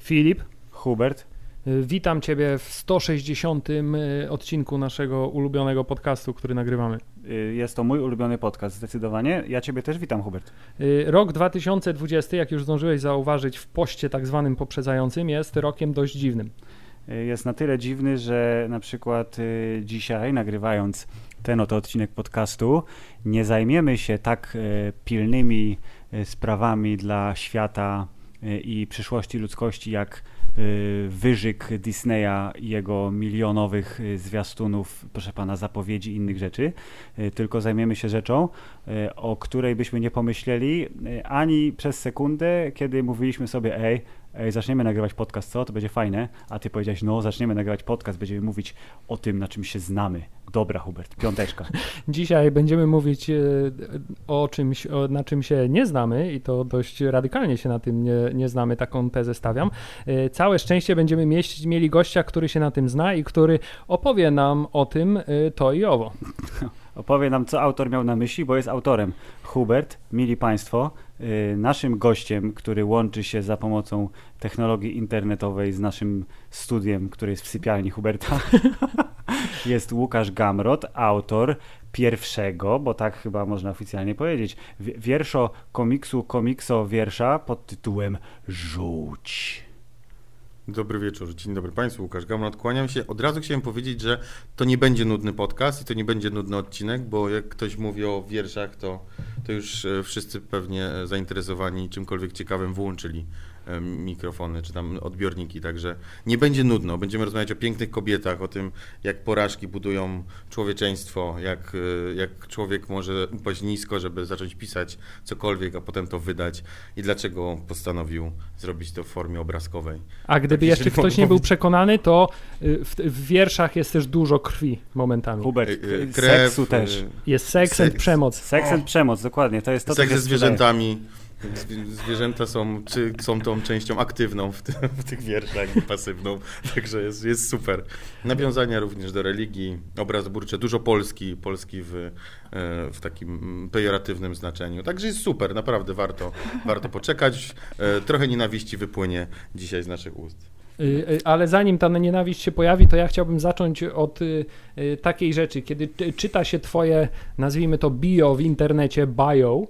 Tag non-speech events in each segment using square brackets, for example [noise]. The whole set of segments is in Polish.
Filip, Hubert. y, witam Ciebie w 160. y, odcinku naszego ulubionego podcastu, który nagrywamy. Y, Jest to mój ulubiony podcast, zdecydowanie. Ja Ciebie też witam, Hubert. Rok 2020, jak już zdążyłeś zauważyć w poście tak zwanym poprzedzającym, jest rokiem dość dziwnym. Jest na tyle dziwny, że na przykład y, dzisiaj, nagrywając ten oto odcinek podcastu, nie zajmiemy się tak y, pilnymi y, sprawami dla świata i przyszłości ludzkości, jak wyżyk Disneya i jego milionowych zwiastunów, proszę pana, zapowiedzi i innych rzeczy, tylko zajmiemy się rzeczą, o której byśmy nie pomyśleli ani przez sekundę, kiedy mówiliśmy sobie, ej, ej, zaczniemy nagrywać podcast, co? To będzie fajne. A ty powiedziałeś, no, zaczniemy nagrywać podcast, będziemy mówić o tym, na czym się znamy. Dobra, Hubert, piąteczka. [laughs] Dzisiaj będziemy mówić y, o czymś, na czym się nie znamy i to dość radykalnie się na tym nie, nie znamy, taką tezę stawiam. Y, Całe szczęście będziemy mieść, mieli gościa, który się na tym zna i który opowie nam o tym y, to i owo. [laughs] Opowie nam, co autor miał na myśli, bo jest autorem. Hubert, mili Państwo, naszym gościem, który łączy się za pomocą technologii internetowej z naszym studiem, który jest w sypialni Huberta, [laughs] jest Łukasz Gamrot, autor pierwszego, bo tak chyba można oficjalnie powiedzieć, wi- wierszo komiksu komikso wiersza pod tytułem Żółć. Dobry wieczór, dzień dobry Państwu, Łukasz Gamrot, kłaniam się. Od razu chciałem powiedzieć, że to nie będzie nudny podcast i to nie będzie nudny odcinek, bo jak ktoś mówi o wierszach, to, to już e, wszyscy pewnie e, zainteresowani czymkolwiek ciekawym włączyli mikrofony czy tam odbiorniki, także nie będzie nudno. Będziemy rozmawiać o pięknych kobietach, o tym, jak porażki budują człowieczeństwo, jak, e, jak człowiek może upaść nisko, żeby zacząć pisać cokolwiek, a potem to wydać i dlaczego postanowił zrobić to w formie obrazkowej. A gdyby Tak, jeszcze ktoś nie był przekonany, to y, w, w wierszach jest też dużo krwi momentami. Hubert, E, e, krew, seksu e, też. Jest seks Seks. and przemoc. Seks and przemoc, dokładnie. To jest to, Seks ze zwierzętami. Zwi- Zwierzęta są, czy, są tą częścią aktywną w, w tych wierszach i pasywną, [laughs] także jest, jest super. Nawiązania również do religii, obrazburcze, dużo Polski, Polski w, e, w takim pejoratywnym znaczeniu. Także jest super, naprawdę warto, warto poczekać. E, Trochę nienawiści wypłynie dzisiaj z naszych ust. Y, y, Ale zanim ta nienawiść się pojawi, to ja chciałbym zacząć od y, takiej rzeczy. Kiedy czyta się twoje, nazwijmy to bio w internecie, bio,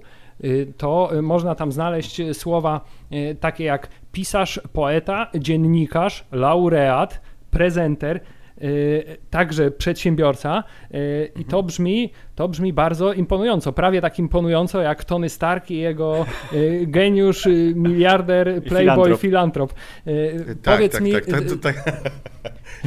to y, można tam znaleźć y, słowa y, takie jak pisarz, poeta, dziennikarz, laureat, prezenter, y, także przedsiębiorca y, i to brzmi, to brzmi bardzo imponująco, prawie tak imponująco jak Tony Stark i jego y, geniusz, y, miliarder, playboy, filantrop. filantrop. Y, Tak, Powiedz tak, mi, tak, tak, y, tak. [laughs]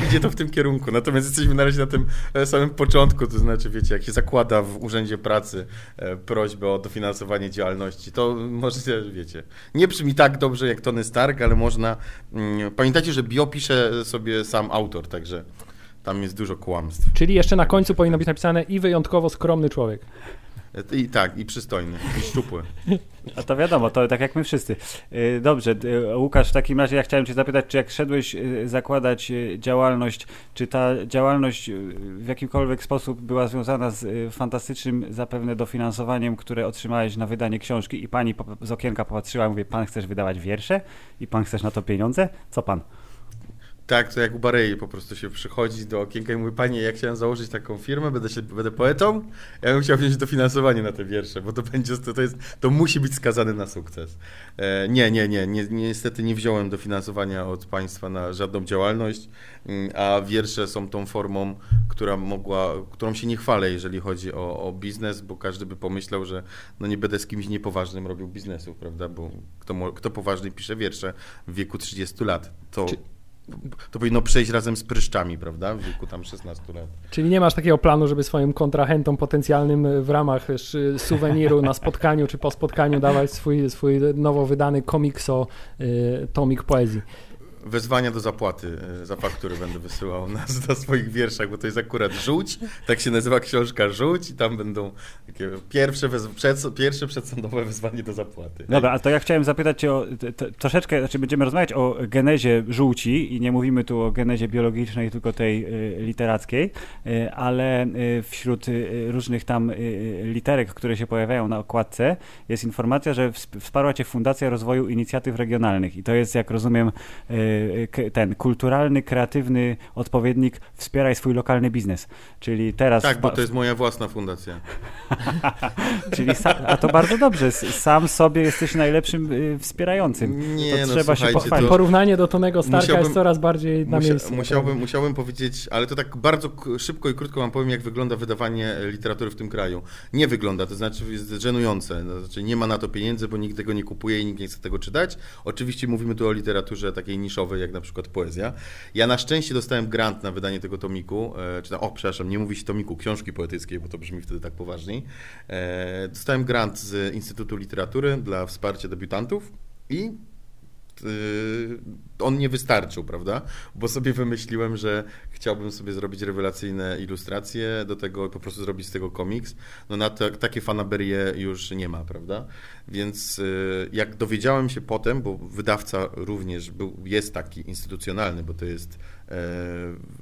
Idzie to w tym kierunku. Natomiast jesteśmy na razie na tym e, samym początku, to znaczy, wiecie, jak się zakłada w Urzędzie Pracy e, prośbę o dofinansowanie działalności, to możecie, wiecie, nie brzmi tak dobrze jak Tony Stark, ale można. Mm, pamiętajcie, że bio pisze sobie sam autor, także tam jest dużo kłamstw. Czyli jeszcze na końcu powinno być napisane i wyjątkowo skromny człowiek. E, I tak, i przystojny, i szczupły. A to wiadomo, to tak jak my wszyscy. Y, Dobrze, y, Łukasz, w takim razie ja chciałem Cię zapytać, czy jak szedłeś zakładać działalność, czy ta działalność w jakimkolwiek sposób była związana z fantastycznym zapewne dofinansowaniem, które otrzymałeś na wydanie książki i pani z okienka popatrzyła i mówi, pan chcesz wydawać wiersze i pan chcesz na to pieniądze? Co pan? Tak, to jak u Barei po prostu się przychodzi do okienka i mówi, panie, ja chciałem założyć taką firmę, będę, się, będę poetą, ja bym chciał wziąć dofinansowanie na te wiersze, bo to będzie, to, to, jest, to musi być skazane na sukces. E, nie, nie, nie, nie, niestety nie wziąłem dofinansowania od państwa na żadną działalność, mm, a wiersze są tą formą, która mogła, którą się nie chwalę, jeżeli chodzi o, o biznes, bo każdy by pomyślał, że no nie będę z kimś niepoważnym robił biznesu, prawda, bo kto, kto poważny pisze wiersze w wieku 30 lat, to... Czy- To powinno przejść razem z pryszczami, prawda? W wieku tam 16 lat. Czyli nie masz takiego planu, żeby swoim kontrahentom potencjalnym y, w ramach y, suweniru na spotkaniu czy po spotkaniu dawać swój, swój nowo wydany komikso, y, tomik poezji. Wezwania do zapłaty e, za faktury będę wysyłał na, [laughs] na swoich wierszach, bo to jest akurat Żółć, tak się nazywa książka Żółć i tam będą takie pierwsze, wez, przed, pierwsze przedsądowe wezwanie do zapłaty. Dobra, a to ja chciałem zapytać cię o troszeczkę, znaczy będziemy rozmawiać o genezie żółci i nie mówimy tu o genezie biologicznej, tylko tej y, literackiej, y, ale wśród różnych tam literek, które się pojawiają na okładce jest informacja, że wsparła cię Fundacja Rozwoju Inicjatyw Regionalnych i to jest, jak rozumiem, ten kulturalny, kreatywny odpowiednik wspieraj swój lokalny biznes. Czyli teraz. Tak, bo to jest moja własna fundacja. [laughs] Czyli a to bardzo dobrze. Sam sobie jesteś najlepszym y, wspierającym. Nie, to no, trzeba się pochwalić. To... Porównanie do Tonego Starka musiałbym, jest coraz bardziej na musia, miejscu. Musiałbym, musiałbym powiedzieć, ale to tak bardzo szybko i krótko wam powiem, jak wygląda wydawanie literatury w tym kraju. Nie wygląda, to znaczy jest żenujące. To znaczy nie ma na to pieniędzy, bo nikt tego nie kupuje i nikt nie chce tego czytać. Oczywiście mówimy tu o literaturze takiej niszowej, jak na przykład poezja. Ja na szczęście dostałem grant na wydanie tego tomiku, e, czy o, przepraszam, nie mówi się tomiku, książki poetyckiej, bo to brzmi wtedy tak poważniej. E, dostałem grant z Instytutu Literatury dla wsparcia debiutantów i y, on nie wystarczył, prawda? Bo sobie wymyśliłem, że chciałbym sobie zrobić rewelacyjne ilustracje, do tego po prostu zrobić z tego komiks. No na to, takie fanaberie już nie ma, prawda? Więc y, jak dowiedziałem się potem, bo wydawca również był, jest taki instytucjonalny, bo to jest e,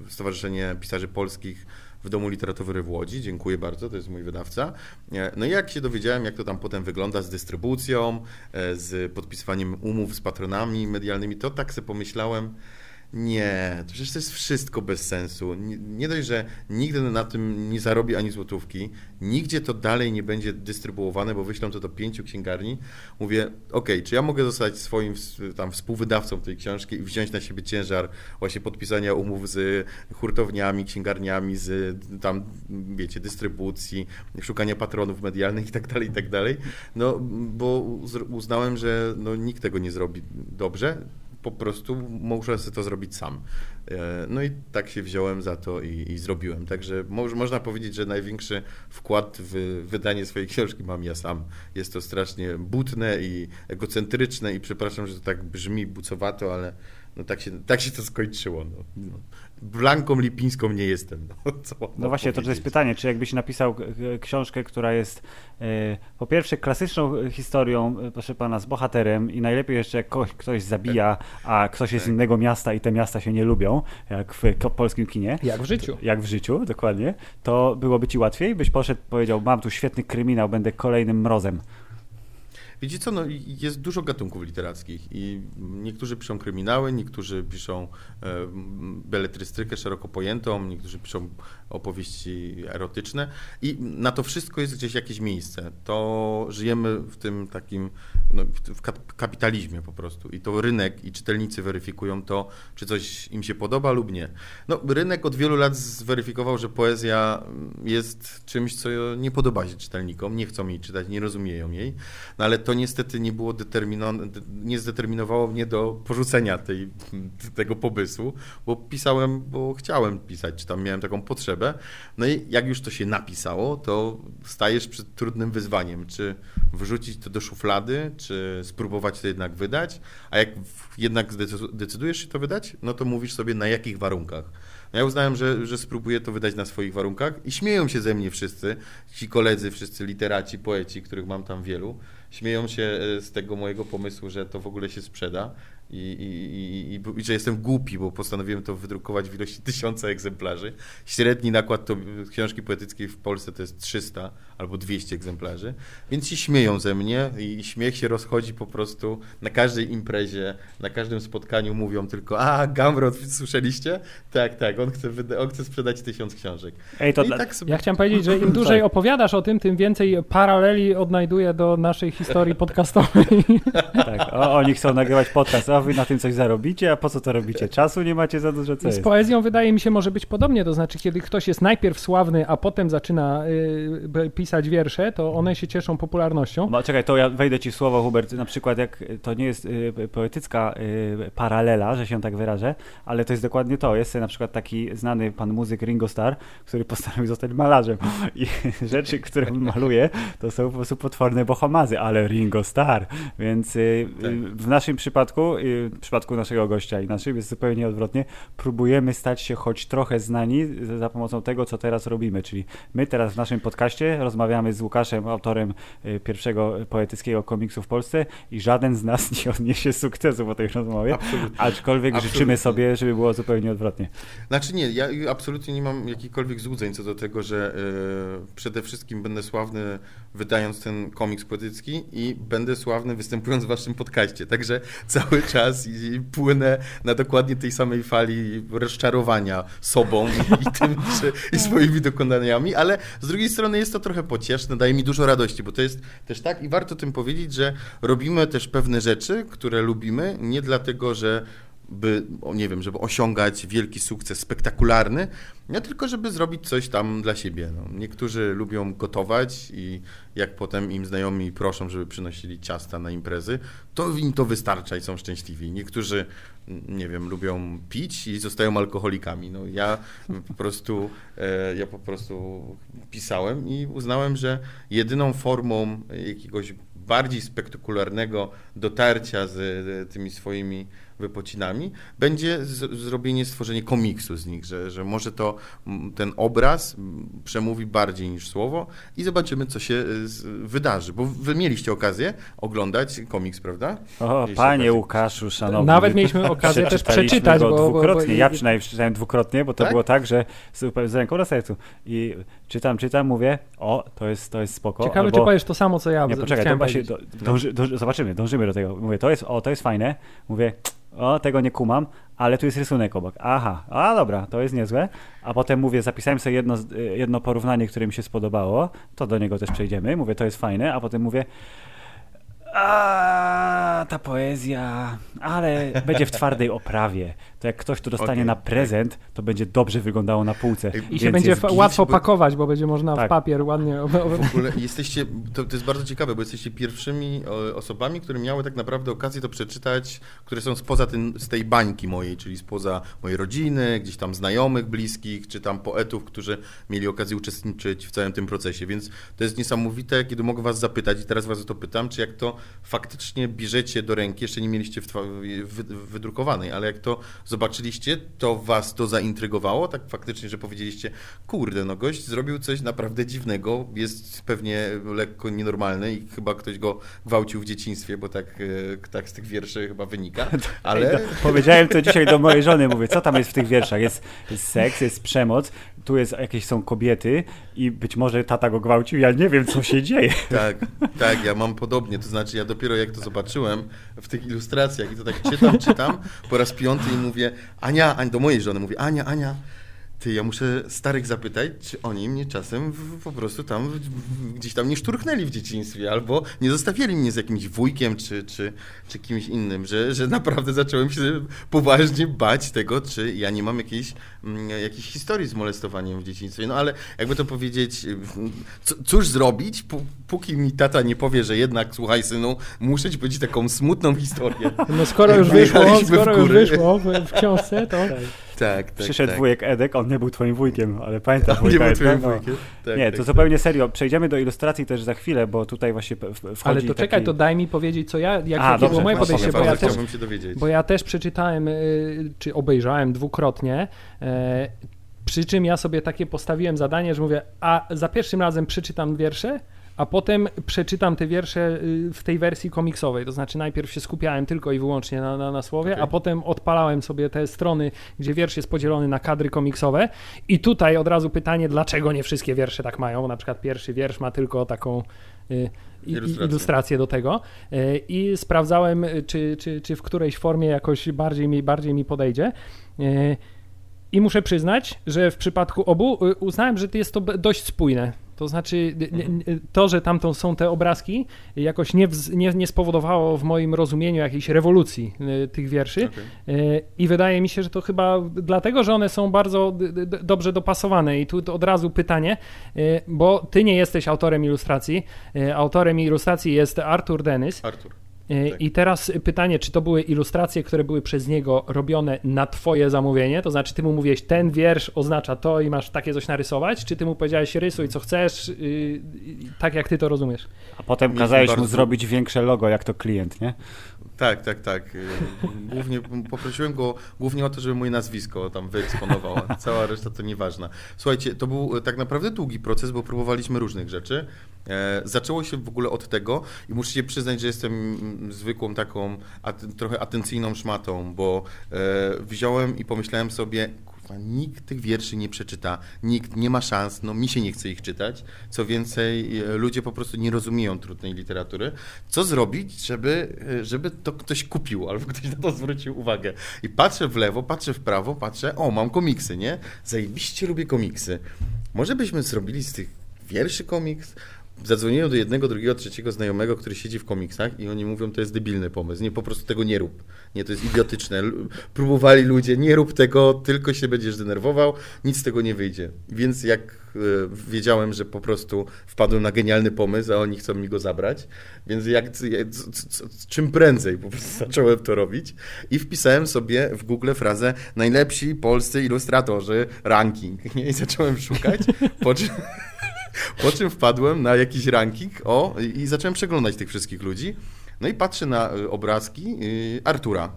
Stowarzyszenie Pisarzy Polskich w Domu Literatury w Łodzi. Dziękuję bardzo, to jest mój wydawca. E, no i jak się dowiedziałem, jak to tam potem wygląda z dystrybucją, e, z podpisywaniem umów z patronami medialnymi, to tak sobie pomyślałem, nie, to przecież to jest wszystko bez sensu. Nie, nie, dość, że nigdy na tym nie zarobi ani złotówki, nigdzie to dalej nie będzie dystrybuowane, bo wyślą to do pięciu księgarni. Mówię, ok, czy ja mogę zostać swoim tam współwydawcą tej książki i wziąć na siebie ciężar właśnie podpisania umów z hurtowniami, księgarniami, z tam, wiecie, dystrybucji, szukania patronów medialnych i tak dalej, i tak dalej. No, bo uznałem, że no, nikt tego nie zrobi dobrze po prostu muszę sobie to zrobić sam. E, no i tak się wziąłem za to i, i zrobiłem. Także mo można powiedzieć, że największy wkład w wydanie swojej książki mam ja sam. Jest to strasznie butne i egocentryczne i przepraszam, że to tak brzmi bucowato, ale no tak się, tak się to skończyło. No. Blanką Lipińską nie jestem. [laughs] No, no właśnie, to, to jest pytanie, czy jakbyś napisał książkę, która jest e, po pierwsze klasyczną historią, e, proszę pana, z bohaterem i najlepiej jeszcze jak kogoś, ktoś zabija, a ktoś jest z tak. innego miasta i te miasta się nie lubią, jak w polskim kinie. Jak w życiu. Jak w życiu, dokładnie. To byłoby ci łatwiej, byś poszedł, powiedział, mam tu świetny kryminał, będę kolejnym mrozem. Widzicie co, no, jest dużo gatunków literackich i niektórzy piszą kryminały, niektórzy piszą e, beletrystykę szeroko pojętą, niektórzy piszą opowieści erotyczne i na to wszystko jest gdzieś jakieś miejsce. To żyjemy w tym takim, no, w kapitalizmie po prostu i to rynek i czytelnicy weryfikują to, czy coś im się podoba lub nie. No, rynek od wielu lat zweryfikował, że poezja jest czymś, co nie podoba się czytelnikom, nie chcą jej czytać, nie rozumieją jej, no ale to niestety nie było determinowane, nie zdeterminowało mnie do porzucenia tej, tego pomysłu, bo pisałem, bo chciałem pisać, czy tam miałem taką potrzebę. No i jak już to się napisało, to stajesz przed trudnym wyzwaniem, czy wrzucić to do szuflady, czy spróbować to jednak wydać, a jak jednak decydujesz się to wydać, no to mówisz sobie na jakich warunkach. No ja uznałem, że, że spróbuję to wydać na swoich warunkach i śmieją się ze mnie wszyscy, ci koledzy, wszyscy literaci, poeci, których mam tam wielu, śmieją się e, z tego mojego pomysłu, że to w ogóle się sprzeda i, i, i, i, że jestem głupi, bo postanowiłem to wydrukować w ilości tysiąca egzemplarzy. Średni nakład to książki poetyckiej w Polsce to jest 300 albo 200 egzemplarzy, więc się śmieją ze mnie i śmiech się rozchodzi po prostu na każdej imprezie, na każdym spotkaniu mówią tylko, a Gamrot, słyszeliście? Tak, tak, on chce, on chce sprzedać tysiąc książek. Ej, to dla... tak sobie... Ja chciałem powiedzieć, że im [laughs] dłużej opowiadasz o tym, tym więcej paraleli odnajduję do naszej historii podcastowej. [laughs] tak, o, oni chcą nagrywać podcast, a wy na tym coś zarobicie, a po co to robicie? Czasu nie macie za dużo, co Z poezją wydaje mi się może być podobnie, to znaczy kiedy ktoś jest najpierw sławny, a potem zaczyna y, pisać wiersze, to one się cieszą popularnością. No czekaj, to ja wejdę ci w słowo, Hubert, na przykład jak to nie jest y, poetycka y, paralela, że się tak wyrażę, ale to jest dokładnie to. Jest na przykład taki znany pan muzyk Ringo Starr, który postanowił zostać malarzem i [laughs] rzeczy, które on maluje, to są po prostu potworne bohomazy, ale Ringo Starr, więc y, tak. w naszym przypadku y, w przypadku naszego gościa i naszym jest zupełnie odwrotnie. Próbujemy stać się choć trochę znani za pomocą tego, co teraz robimy. Czyli my teraz w naszym podcaście rozmawiamy z Łukaszem, autorem y, pierwszego poetyckiego komiksu w Polsce i żaden z nas [laughs] nie odniesie sukcesu po tej rozmowie. Absolutnie. Aczkolwiek absolutnie. życzymy sobie, żeby było zupełnie odwrotnie. Znaczy nie, ja absolutnie nie mam jakichkolwiek złudzeń co do tego, że yy, przede wszystkim będę sławny wydając ten komiks poetycki i będę sławny występując w waszym podcaście. Także cały czas i płynę na dokładnie tej samej fali rozczarowania sobą i, tym, że, i swoimi dokonaniami, ale z drugiej strony jest to trochę pocieszne, daje mi dużo radości, bo to jest też tak i warto tym powiedzieć, że robimy też pewne rzeczy, które lubimy, nie dlatego, że by, nie wiem, żeby osiągać wielki sukces spektakularny, nie tylko żeby zrobić coś tam dla siebie. No. Niektórzy lubią gotować i jak potem im znajomi proszą, żeby przynosili ciasta na imprezy, to im to wystarcza i są szczęśliwi. Niektórzy, nie wiem, lubią pić i zostają alkoholikami. No, ja po prostu e, ja po prostu pisałem i uznałem, że jedyną formą jakiegoś bardziej spektakularnego dotarcia z tymi swoimi wypocinami, będzie z, zrobienie, stworzenie komiksu z nich, że, że może to ten obraz przemówi bardziej niż słowo i zobaczymy, co się e, wydarzy. Bo wy mieliście okazję oglądać komiks, prawda? O, panie Łukaszu, szanowny. Nawet mieliśmy okazję też przeczytać. Bo, dwukrotnie. Bo, bo... Ja przynajmniej przeczytałem dwukrotnie, bo to tak? było tak, że z, z ręką na sercu. I czytam, czytam, mówię, o, to jest, to jest spoko. Ciekawe, albo... czy powiesz to samo, co ja Nie, poczekaj, to właśnie do, dąży, dąży, zobaczymy, dążymy do tego. Mówię, to jest, o, to jest fajne. Mówię, o, tego nie kumam, ale tu jest rysunek obok. Aha, a dobra, to jest niezłe. A potem mówię, zapisałem sobie jedno, jedno porównanie, które mi się spodobało, to do niego też przejdziemy. Mówię, to jest fajne, a potem mówię, a ta poezja, ale będzie w twardej oprawie. To jak ktoś tu dostanie okay, na prezent, to będzie dobrze wyglądało na półce. I się będzie łatwo bo... pakować, bo będzie można tak. w papier ładnie. W ogóle [laughs] jesteście, to, to, jest bardzo ciekawe, bo jesteście pierwszymi osobami, które miały tak naprawdę okazję to przeczytać, które są spoza ten, z tej bańki mojej, czyli spoza mojej rodziny, gdzieś tam znajomych, bliskich, czy tam poetów, którzy mieli okazję uczestniczyć w całym tym procesie. Więc to jest niesamowite, kiedy mogę was zapytać i teraz was o to pytam, czy jak to faktycznie bierzecie do ręki, jeszcze nie mieliście w, w, wydrukowanej, ale jak to zobaczyliście, to was to zaintrygowało, tak faktycznie, że powiedzieliście, kurde, no gość zrobił coś naprawdę dziwnego, jest pewnie lekko nienormalny i chyba ktoś go gwałcił w dzieciństwie, bo tak, e, tak z tych wierszy chyba wynika, [laughs] ale... Powiedziałem to dzisiaj do mojej żony, mówię, co tam jest w tych wierszach? Jest, jest seks, jest przemoc, tu jest jakieś są kobiety i być może tata go gwałcił, ja nie wiem, co się dzieje. [laughs] Tak, tak, ja mam podobnie, to znaczy ja dopiero jak to zobaczyłem w tych ilustracjach i to tak czytam, czytam, po raz piąty i mówię, Ania, Ania do mojej żony mówię, Ania, Ania, ty, ja muszę starych zapytać, czy oni mnie czasem w, po prostu tam w, gdzieś tam nie szturchnęli w dzieciństwie, albo nie zostawili mnie z jakimś wujkiem, czy, czy, czy kimś innym, że, że naprawdę zacząłem się poważnie bać tego, czy ja nie mam jakiejś, mm, jakiejś historii z molestowaniem w dzieciństwie. No ale jakby to powiedzieć, cóż zrobić, póki mi tata nie powie, że jednak, słuchaj synu, muszę ci powiedzieć taką smutną historię. No skoro już wyszło, skoro już wyszło w, w książce, to... Tak, tak, Przyszedł tak. wujek Edek, on nie był twoim wujkiem, ale pamiętasz wujka Nie był twoim no. wujkiem. Tak, nie, to tak, zupełnie tak. serio. Przejdziemy do ilustracji też za chwilę, bo tutaj właśnie wchodzi Ale to czekaj, taki... to daj mi powiedzieć, co ja, jak, A, jakie dobrze, było moje podejście, bo ja, też, się dowiedzieć. bo ja też przeczytałem, y, czy obejrzałem dwukrotnie, e, przy czym ja sobie takie postawiłem zadanie, że mówię, a za pierwszym razem przeczytam wiersze, a potem przeczytam te wiersze y, w tej wersji komiksowej. To znaczy, najpierw się skupiałem tylko i wyłącznie na, na, na słowie, okay. a potem odpalałem sobie te strony, gdzie wiersz jest podzielony na kadry komiksowe. I tutaj od razu pytanie, dlaczego nie wszystkie wiersze tak mają? Na przykład pierwszy wiersz ma tylko taką. Y, ilustrację. ilustrację do tego y, i sprawdzałem, czy, czy, czy w którejś formie jakoś bardziej mi, bardziej mi podejdzie. I muszę przyznać, że w przypadku obu uznałem, że jest to dość spójne. To znaczy, to, że tam są te obrazki, jakoś nie, nie, nie, spowodowało w moim rozumieniu jakiejś rewolucji y, tych wierszy. Okay. I wydaje mi się, że to chyba dlatego, że one są bardzo dobrze dopasowane. I tu od razu pytanie, y, bo ty nie jesteś autorem ilustracji. Y, autorem ilustracji jest Arthur Dennis. Arthur. Tak. I teraz pytanie, czy to były ilustracje, które były przez niego robione na twoje zamówienie? To znaczy, ty mu mówiłeś, ten wiersz oznacza to i masz takie coś narysować? Czy ty mu powiedziałeś, rysuj co chcesz, yy, tak jak ty to rozumiesz? A potem kazałeś mu zrobić większe logo, jak to klient, nie? Tak, tak, tak. Głównie poprosiłem go głównie o to, żeby moje nazwisko tam wyeksponował, a cała reszta to nieważna. Słuchajcie, to był tak naprawdę długi proces, bo próbowaliśmy różnych rzeczy. E, zaczęło się w ogóle od tego i muszę się przyznać, że jestem zwykłą taką trochę atencyjną szmatą, bo e, wziąłem i pomyślałem sobie, nikt tych wierszy nie przeczyta, nikt nie ma szans, no mi się nie chce ich czytać. Co więcej, e, ludzie po prostu nie rozumieją trudnej literatury. Co zrobić, żeby, e, żeby to ktoś kupił albo ktoś na to zwrócił uwagę? I patrzę w lewo, patrzę w prawo, patrzę, o, mam komiksy, nie? Zajebiście lubię komiksy. Może byśmy zrobili z tych wierszy komiks? Zadzwoniłem do jednego, drugiego, trzeciego znajomego, który siedzi w komiksach i oni mówią, to jest debilny pomysł, nie, po prostu tego nie rób. Nie, to jest idiotyczne. Próbowali ludzie, nie rób tego, tylko się będziesz denerwował, nic z tego nie wyjdzie. Więc jak e, wiedziałem, że po prostu wpadłem na genialny pomysł, a oni chcą mi go zabrać, więc jak, czym prędzej po prostu [laughs] zacząłem to robić i wpisałem sobie w Google frazę najlepsi polscy ilustratorzy ranking. [laughs] Nie? I zacząłem szukać, po czym... [laughs] [laughs] Po czym wpadłem na jakiś ranking o, i zacząłem przeglądać tych wszystkich ludzi. No i patrzę na y, obrazki y, Artura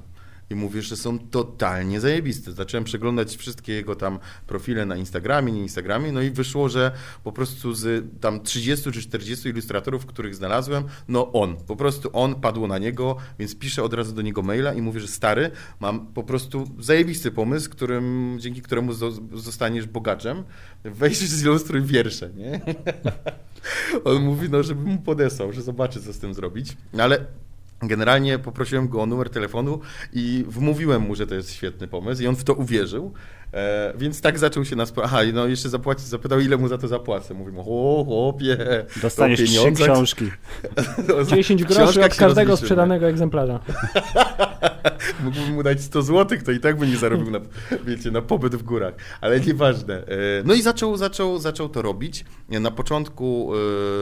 i mówię, że są totalnie zajebiste. Zacząłem przeglądać wszystkie jego tam profile na Instagramie, nie Instagramie, no i wyszło, że po prostu z tam 30 czy 40 ilustratorów, których znalazłem, no on, po prostu on, padło na niego, więc piszę od razu do niego maila i mówię, że stary, mam po prostu zajebisty pomysł, którym, dzięki któremu zostaniesz bogaczem, weź zilustruj wiersze, nie? [laughs] on mówi, no żeby mu podesłał, że zobaczy, co z tym zrobić, no ale Generalnie poprosiłem go o numer telefonu i wmówiłem mu, że to jest świetny pomysł i on w to uwierzył. E, więc tak zaczął się nas. Aha, no jeszcze zapłacić, zapytał, ile mu za to zapłacę. Mówimy, o chłopie. Dostaniesz trzy książki. [laughs] 10 groszy od każdego sprzedanego egzemplarza. [laughs] Mógłbym mu dać 100 zł, to i tak by nie zarobił na, wiecie, na pobyt w górach. Ale nieważne. E, no i zaczął, zaczął, zaczął to robić. Na początku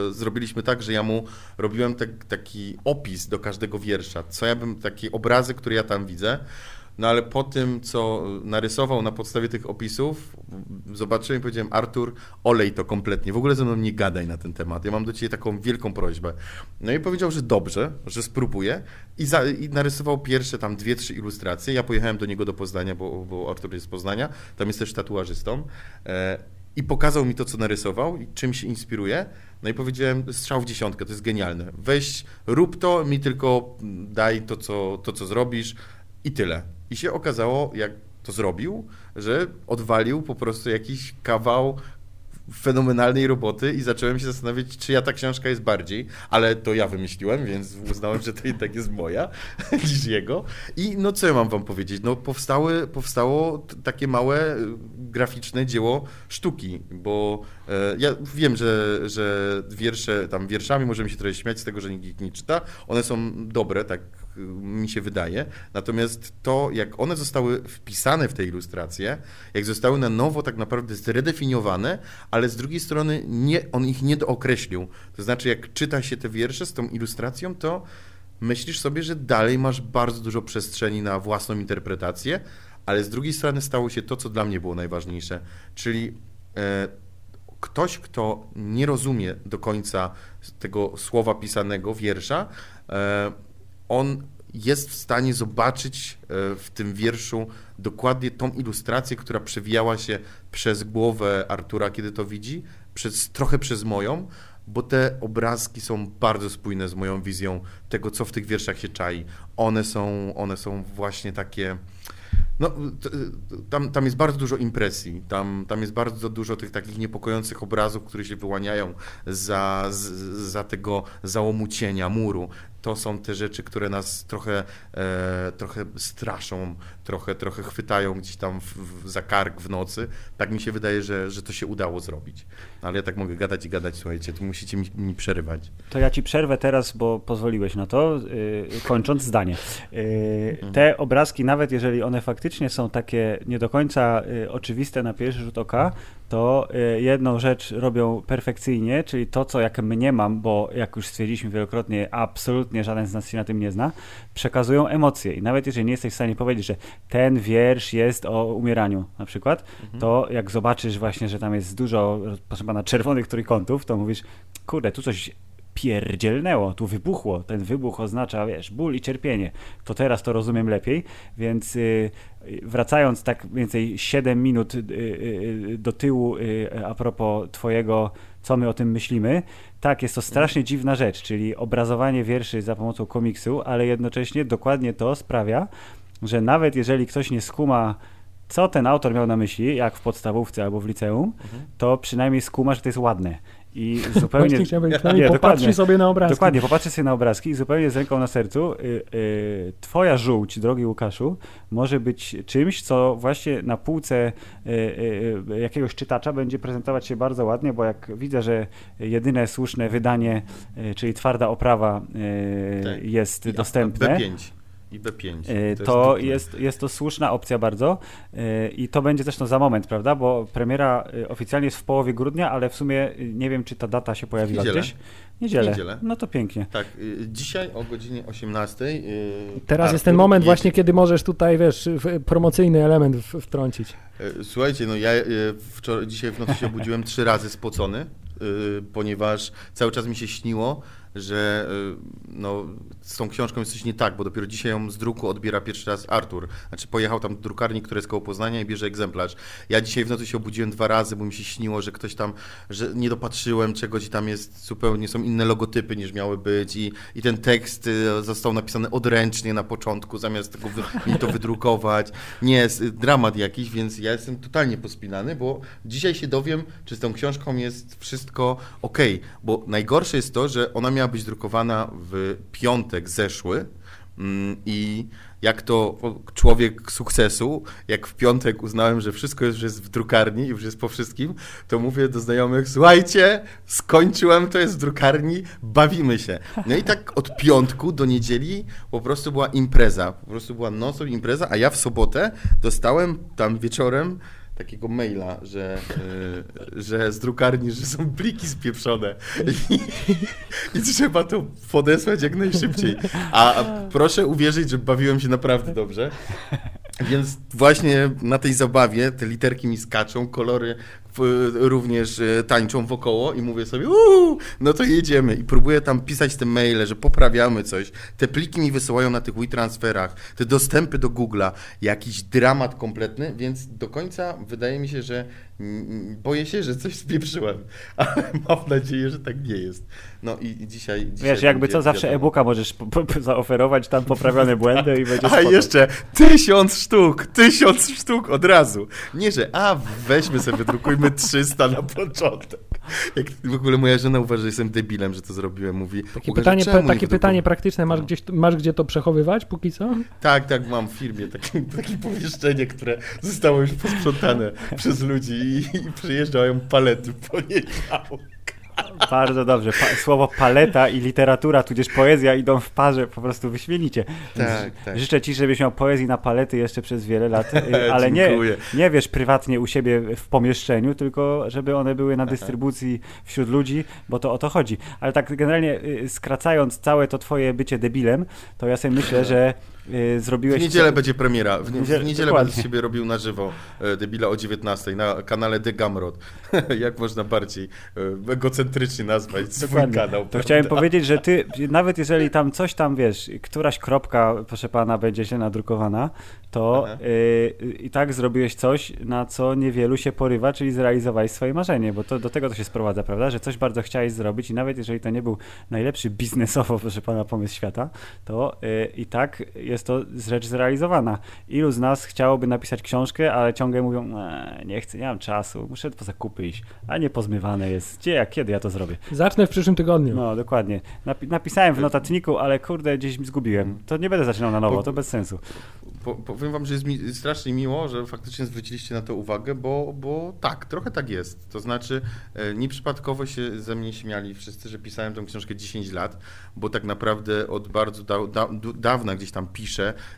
e, zrobiliśmy tak, że ja mu robiłem tak, taki opis do każdego wiersza. Co ja bym, takie obrazy, które ja tam widzę. No ale po tym, co narysował na podstawie tych opisów, zobaczyłem i powiedziałem, Artur, olej to kompletnie, w ogóle ze mną nie gadaj na ten temat, ja mam do ciebie taką wielką prośbę. No i powiedział, że dobrze, że spróbuję i, za, i narysował pierwsze tam dwie, trzy ilustracje. Ja pojechałem do niego do Poznania, bo, bo Artur jest z Poznania, tam jest też tatuażystą. E, i pokazał mi to, co narysował i czym się inspiruje. No i powiedziałem, strzał w dziesiątkę, to jest genialne. Weź, rób to, mi tylko daj to, co, to, co zrobisz i tyle. I się okazało, jak to zrobił, że odwalił po prostu jakiś kawał fenomenalnej roboty i zacząłem się zastanawiać, czy ja ta książka jest bardziej, ale to ja wymyśliłem, więc uznałem, że to jednak jest moja [laughs] niż jego. I no co ja mam wam powiedzieć? No powstały, powstało takie małe graficzne dzieło sztuki, bo e, ja wiem, że, że wiersze, tam wierszami możemy się trochę śmiać z tego, że nikt ich nie czyta. One są dobre, tak mi się wydaje. Natomiast to, jak one zostały wpisane w te ilustracje, jak zostały na nowo tak naprawdę zredefiniowane, ale z drugiej strony nie, on ich nie dookreślił. To znaczy, jak czyta się te wiersze z tą ilustracją, to myślisz sobie, że dalej masz bardzo dużo przestrzeni na własną interpretację, ale z drugiej strony stało się to, co dla mnie było najważniejsze, czyli e, ktoś, kto nie rozumie do końca tego słowa pisanego, wiersza, e, on jest w stanie zobaczyć e, w tym wierszu dokładnie tą ilustrację, która przewijała się przez głowę Artura, kiedy to widzi, przez, trochę przez moją, bo te obrazki są bardzo spójne z moją wizją tego, co w tych wierszach się czai. One są, one są właśnie takie no, tam, tam jest bardzo dużo impresji, tam, tam jest bardzo dużo tych takich niepokojących obrazów, które się wyłaniają za, za tego załomu cienia, muru. To są te rzeczy, które nas trochę, e, trochę straszą, trochę, trochę chwytają gdzieś tam w, w, za kark w nocy. Tak mi się wydaje, że, że to się udało zrobić. Ale ja tak mogę gadać i gadać, słuchajcie, tu musicie mi, mi przerywać. To ja ci przerwę teraz, bo pozwoliłeś na to, yy, kończąc zdanie. Yy, te obrazki, nawet jeżeli one faktycznie są takie nie do końca yy, oczywiste na pierwszy rzut oka, to y, jedną rzecz robią perfekcyjnie, czyli to, co jak mnie mam, bo jak już stwierdziliśmy wielokrotnie, absolutnie żaden z nas się na tym nie zna, przekazują emocje. I nawet jeżeli nie jesteś w stanie powiedzieć, że ten wiersz jest o umieraniu na przykład, mhm. to jak zobaczysz właśnie, że tam jest dużo, proszę pana, czerwonych trójkątów, to mówisz, kurde, tu coś pierdzielnęło, tu wybuchło. Ten wybuch oznacza, wiesz, ból i cierpienie. To teraz to rozumiem lepiej, więc yy, wracając tak więcej 7 minut yy, yy, do tyłu a propos twojego, co my o tym myślimy, tak, jest to strasznie dziwna rzecz, czyli obrazowanie wierszy za pomocą komiksu, ale jednocześnie dokładnie to sprawia, że nawet jeżeli ktoś nie skuma co ten autor miał na myśli, jak w podstawówce albo w liceum, mhm. to przynajmniej skuma, że to jest ładne. I zupełnie. Właśnie chciałbym nie, popatrzy sobie na obrazki. Dokładnie, popatrzy sobie na obrazki i zupełnie z ręką na sercu. Y, y, twoja żółć, drogi Łukaszu, może być czymś, co właśnie na półce y, jakiegoś czytacza będzie prezentować się bardzo ładnie, bo jak widzę, że jedyne słuszne wydanie, czyli twarda oprawa tak. jest I dostępne. B5 i B5. E, to, to jest, jest, jest, to słuszna opcja bardzo e, i to będzie zresztą za moment, prawda? Bo premiera e, oficjalnie jest w połowie grudnia, ale w sumie nie wiem, czy ta data się pojawiła Niedzielę. gdzieś. Niedzielę. Niedzielę. No to pięknie. Tak, dzisiaj o godzinie 18. Teraz Artur jest ten moment jedzie. właśnie, kiedy możesz tutaj, wiesz, promocyjny element wtrącić. Słuchajcie, no ja wczoraj, dzisiaj w nocy się obudziłem trzy razy spocony, ponieważ cały czas mi się śniło, że y, no, z tą książką jest coś nie tak, bo dopiero dzisiaj ją z druku odbiera pierwszy raz Artur. Znaczy pojechał tam do drukarni, jest koło Poznania i bierze egzemplarz. Ja dzisiaj w nocy się obudziłem dwa razy, bo mi się śniło, że ktoś tam, że nie dopatrzyłem czegoś i tam jest zupełnie, są inne logotypy niż miały być i, i ten tekst y, został napisany odręcznie na początku, zamiast tego wy, mi to wydrukować. Nie, jest dramat jakiś, więc ja jestem totalnie pospinany, bo dzisiaj się dowiem, czy z tą książką jest wszystko ok, bo najgorsze jest to, że ona miała być drukowana w piątek zeszły mm, i jak to człowiek sukcesu, jak w piątek uznałem, że wszystko już jest w drukarni i już jest po wszystkim, to mówię do znajomych, słuchajcie, skończyłem, to jest w drukarni, bawimy się. No i tak od piątku do niedzieli po prostu była impreza, po prostu była nocą impreza, a ja w sobotę dostałem tam wieczorem takiego maila, że, y, że z drukarni, że są pliki spieprzone i, i trzeba to podesłać jak najszybciej. A proszę uwierzyć, że bawiłem się naprawdę dobrze. Więc właśnie na tej zabawie te literki mi skaczą, kolory również e, tańczą wokoło i mówię sobie, uuu, no to jedziemy. I próbuję tam pisać te maile, że poprawiamy coś. Te pliki mi wysyłają na tych WeTransferach, te dostępy do Google'a, jakiś dramat kompletny, więc do końca wydaje mi się, że boję się, że coś spieprzyłem, [laughs] ale mam nadzieję, że tak nie jest. No i, i dzisiaj, dzisiaj... Wiesz, jakby co, zawsze e-booka możesz zaoferować, tam poprawione [laughs] błędy i będzie A spoko. jeszcze tysiąc sztuk, tysiąc sztuk od razu. Nie, że a weźmy sobie, wydrukujmy 300 na początek. Jak w ogóle moja żona uważa, że jestem debilem, że to zrobiłem, mówi... Takie pytanie, takie pytanie praktyczne, masz, gdzieś, masz gdzie to przechowywać póki co? Tak, tak, mam w firmie takie, [laughs] takie pomieszczenie, które zostało już posprzątane przez ludzi i, i przyjeżdżają palety w poniedziałek. Bardzo dobrze. Pa słowo paleta i literatura, tudzież poezja idą w parze po prostu wyśmienicie. Tak, tak. Życzę ci, żebyś miał poezji na palety jeszcze przez wiele lat, y, [laughs] ale nie, nie wiesz prywatnie u siebie w pomieszczeniu, tylko żeby one były na dystrybucji wśród ludzi, bo to o to chodzi. Ale tak generalnie y, skracając całe to twoje bycie debilem, to ja sobie myślę, że zrobiłeś... W niedzielę co... będzie premiera. W, w niedzielę będę z siebie robił na żywo e, Debila o 19 na kanale The Gamrod. [laughs] Jak można bardziej e, egocentrycznie nazwać swój Dokładnie. kanał. To prawda? chciałem powiedzieć, że ty, nawet jeżeli tam coś tam, wiesz, któraś kropka, proszę pana, będzie się nadrukowana, to y, i tak zrobiłeś coś, na co niewielu się porywa, czyli zrealizowałeś swoje marzenie, bo to do tego to się sprowadza, prawda, że coś bardzo chciałeś zrobić i nawet jeżeli to nie był najlepszy biznesowo, proszę pana, pomysł świata, to y, i tak jest to rzecz zrealizowana. Ilu z nas chciałoby napisać książkę, ale ciągle mówią, e, nie chcę, nie mam czasu, muszę po zakupy iść, a nie pozmywane jest. Gdzie, jak, kiedy ja to zrobię? Zacznę w przyszłym tygodniu. No, dokładnie. Napi napisałem w notatniku, ale kurde, gdzieś mi zgubiłem. To nie będę zaczynał na nowo, to bez sensu po, powiem wam, że jest mi strasznie miło, że faktycznie zwróciliście na to uwagę, bo, bo tak, trochę tak jest. To znaczy, e, nieprzypadkowo się ze mnie śmiali wszyscy, że pisałem tę książkę 10 lat, bo tak naprawdę od bardzo da, da, dawna gdzieś tam piszę,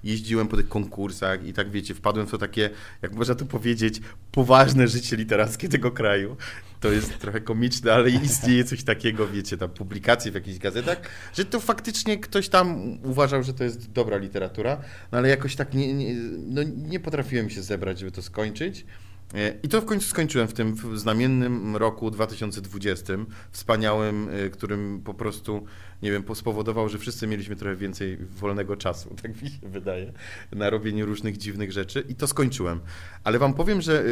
jeździłem po tych konkursach i tak wiecie, wpadłem w to takie, jak można to powiedzieć, poważne życie literackie tego kraju. To jest trochę komiczne, ale istnieje coś takiego, wiecie, tam publikacje w jakichś gazetach, że to faktycznie ktoś tam uważał, że to jest dobra literatura, no ale jakoś tak nie, nie, no nie potrafiłem się zebrać, żeby to skończyć. E, I to w końcu skończyłem w tym znamiennym roku 2020, wspaniałym, e, którym po prostu, nie wiem, spowodował, że wszyscy mieliśmy trochę więcej wolnego czasu, [laughs] tak mi się wydaje, na robienie różnych dziwnych rzeczy i to skończyłem. Ale wam powiem, że e,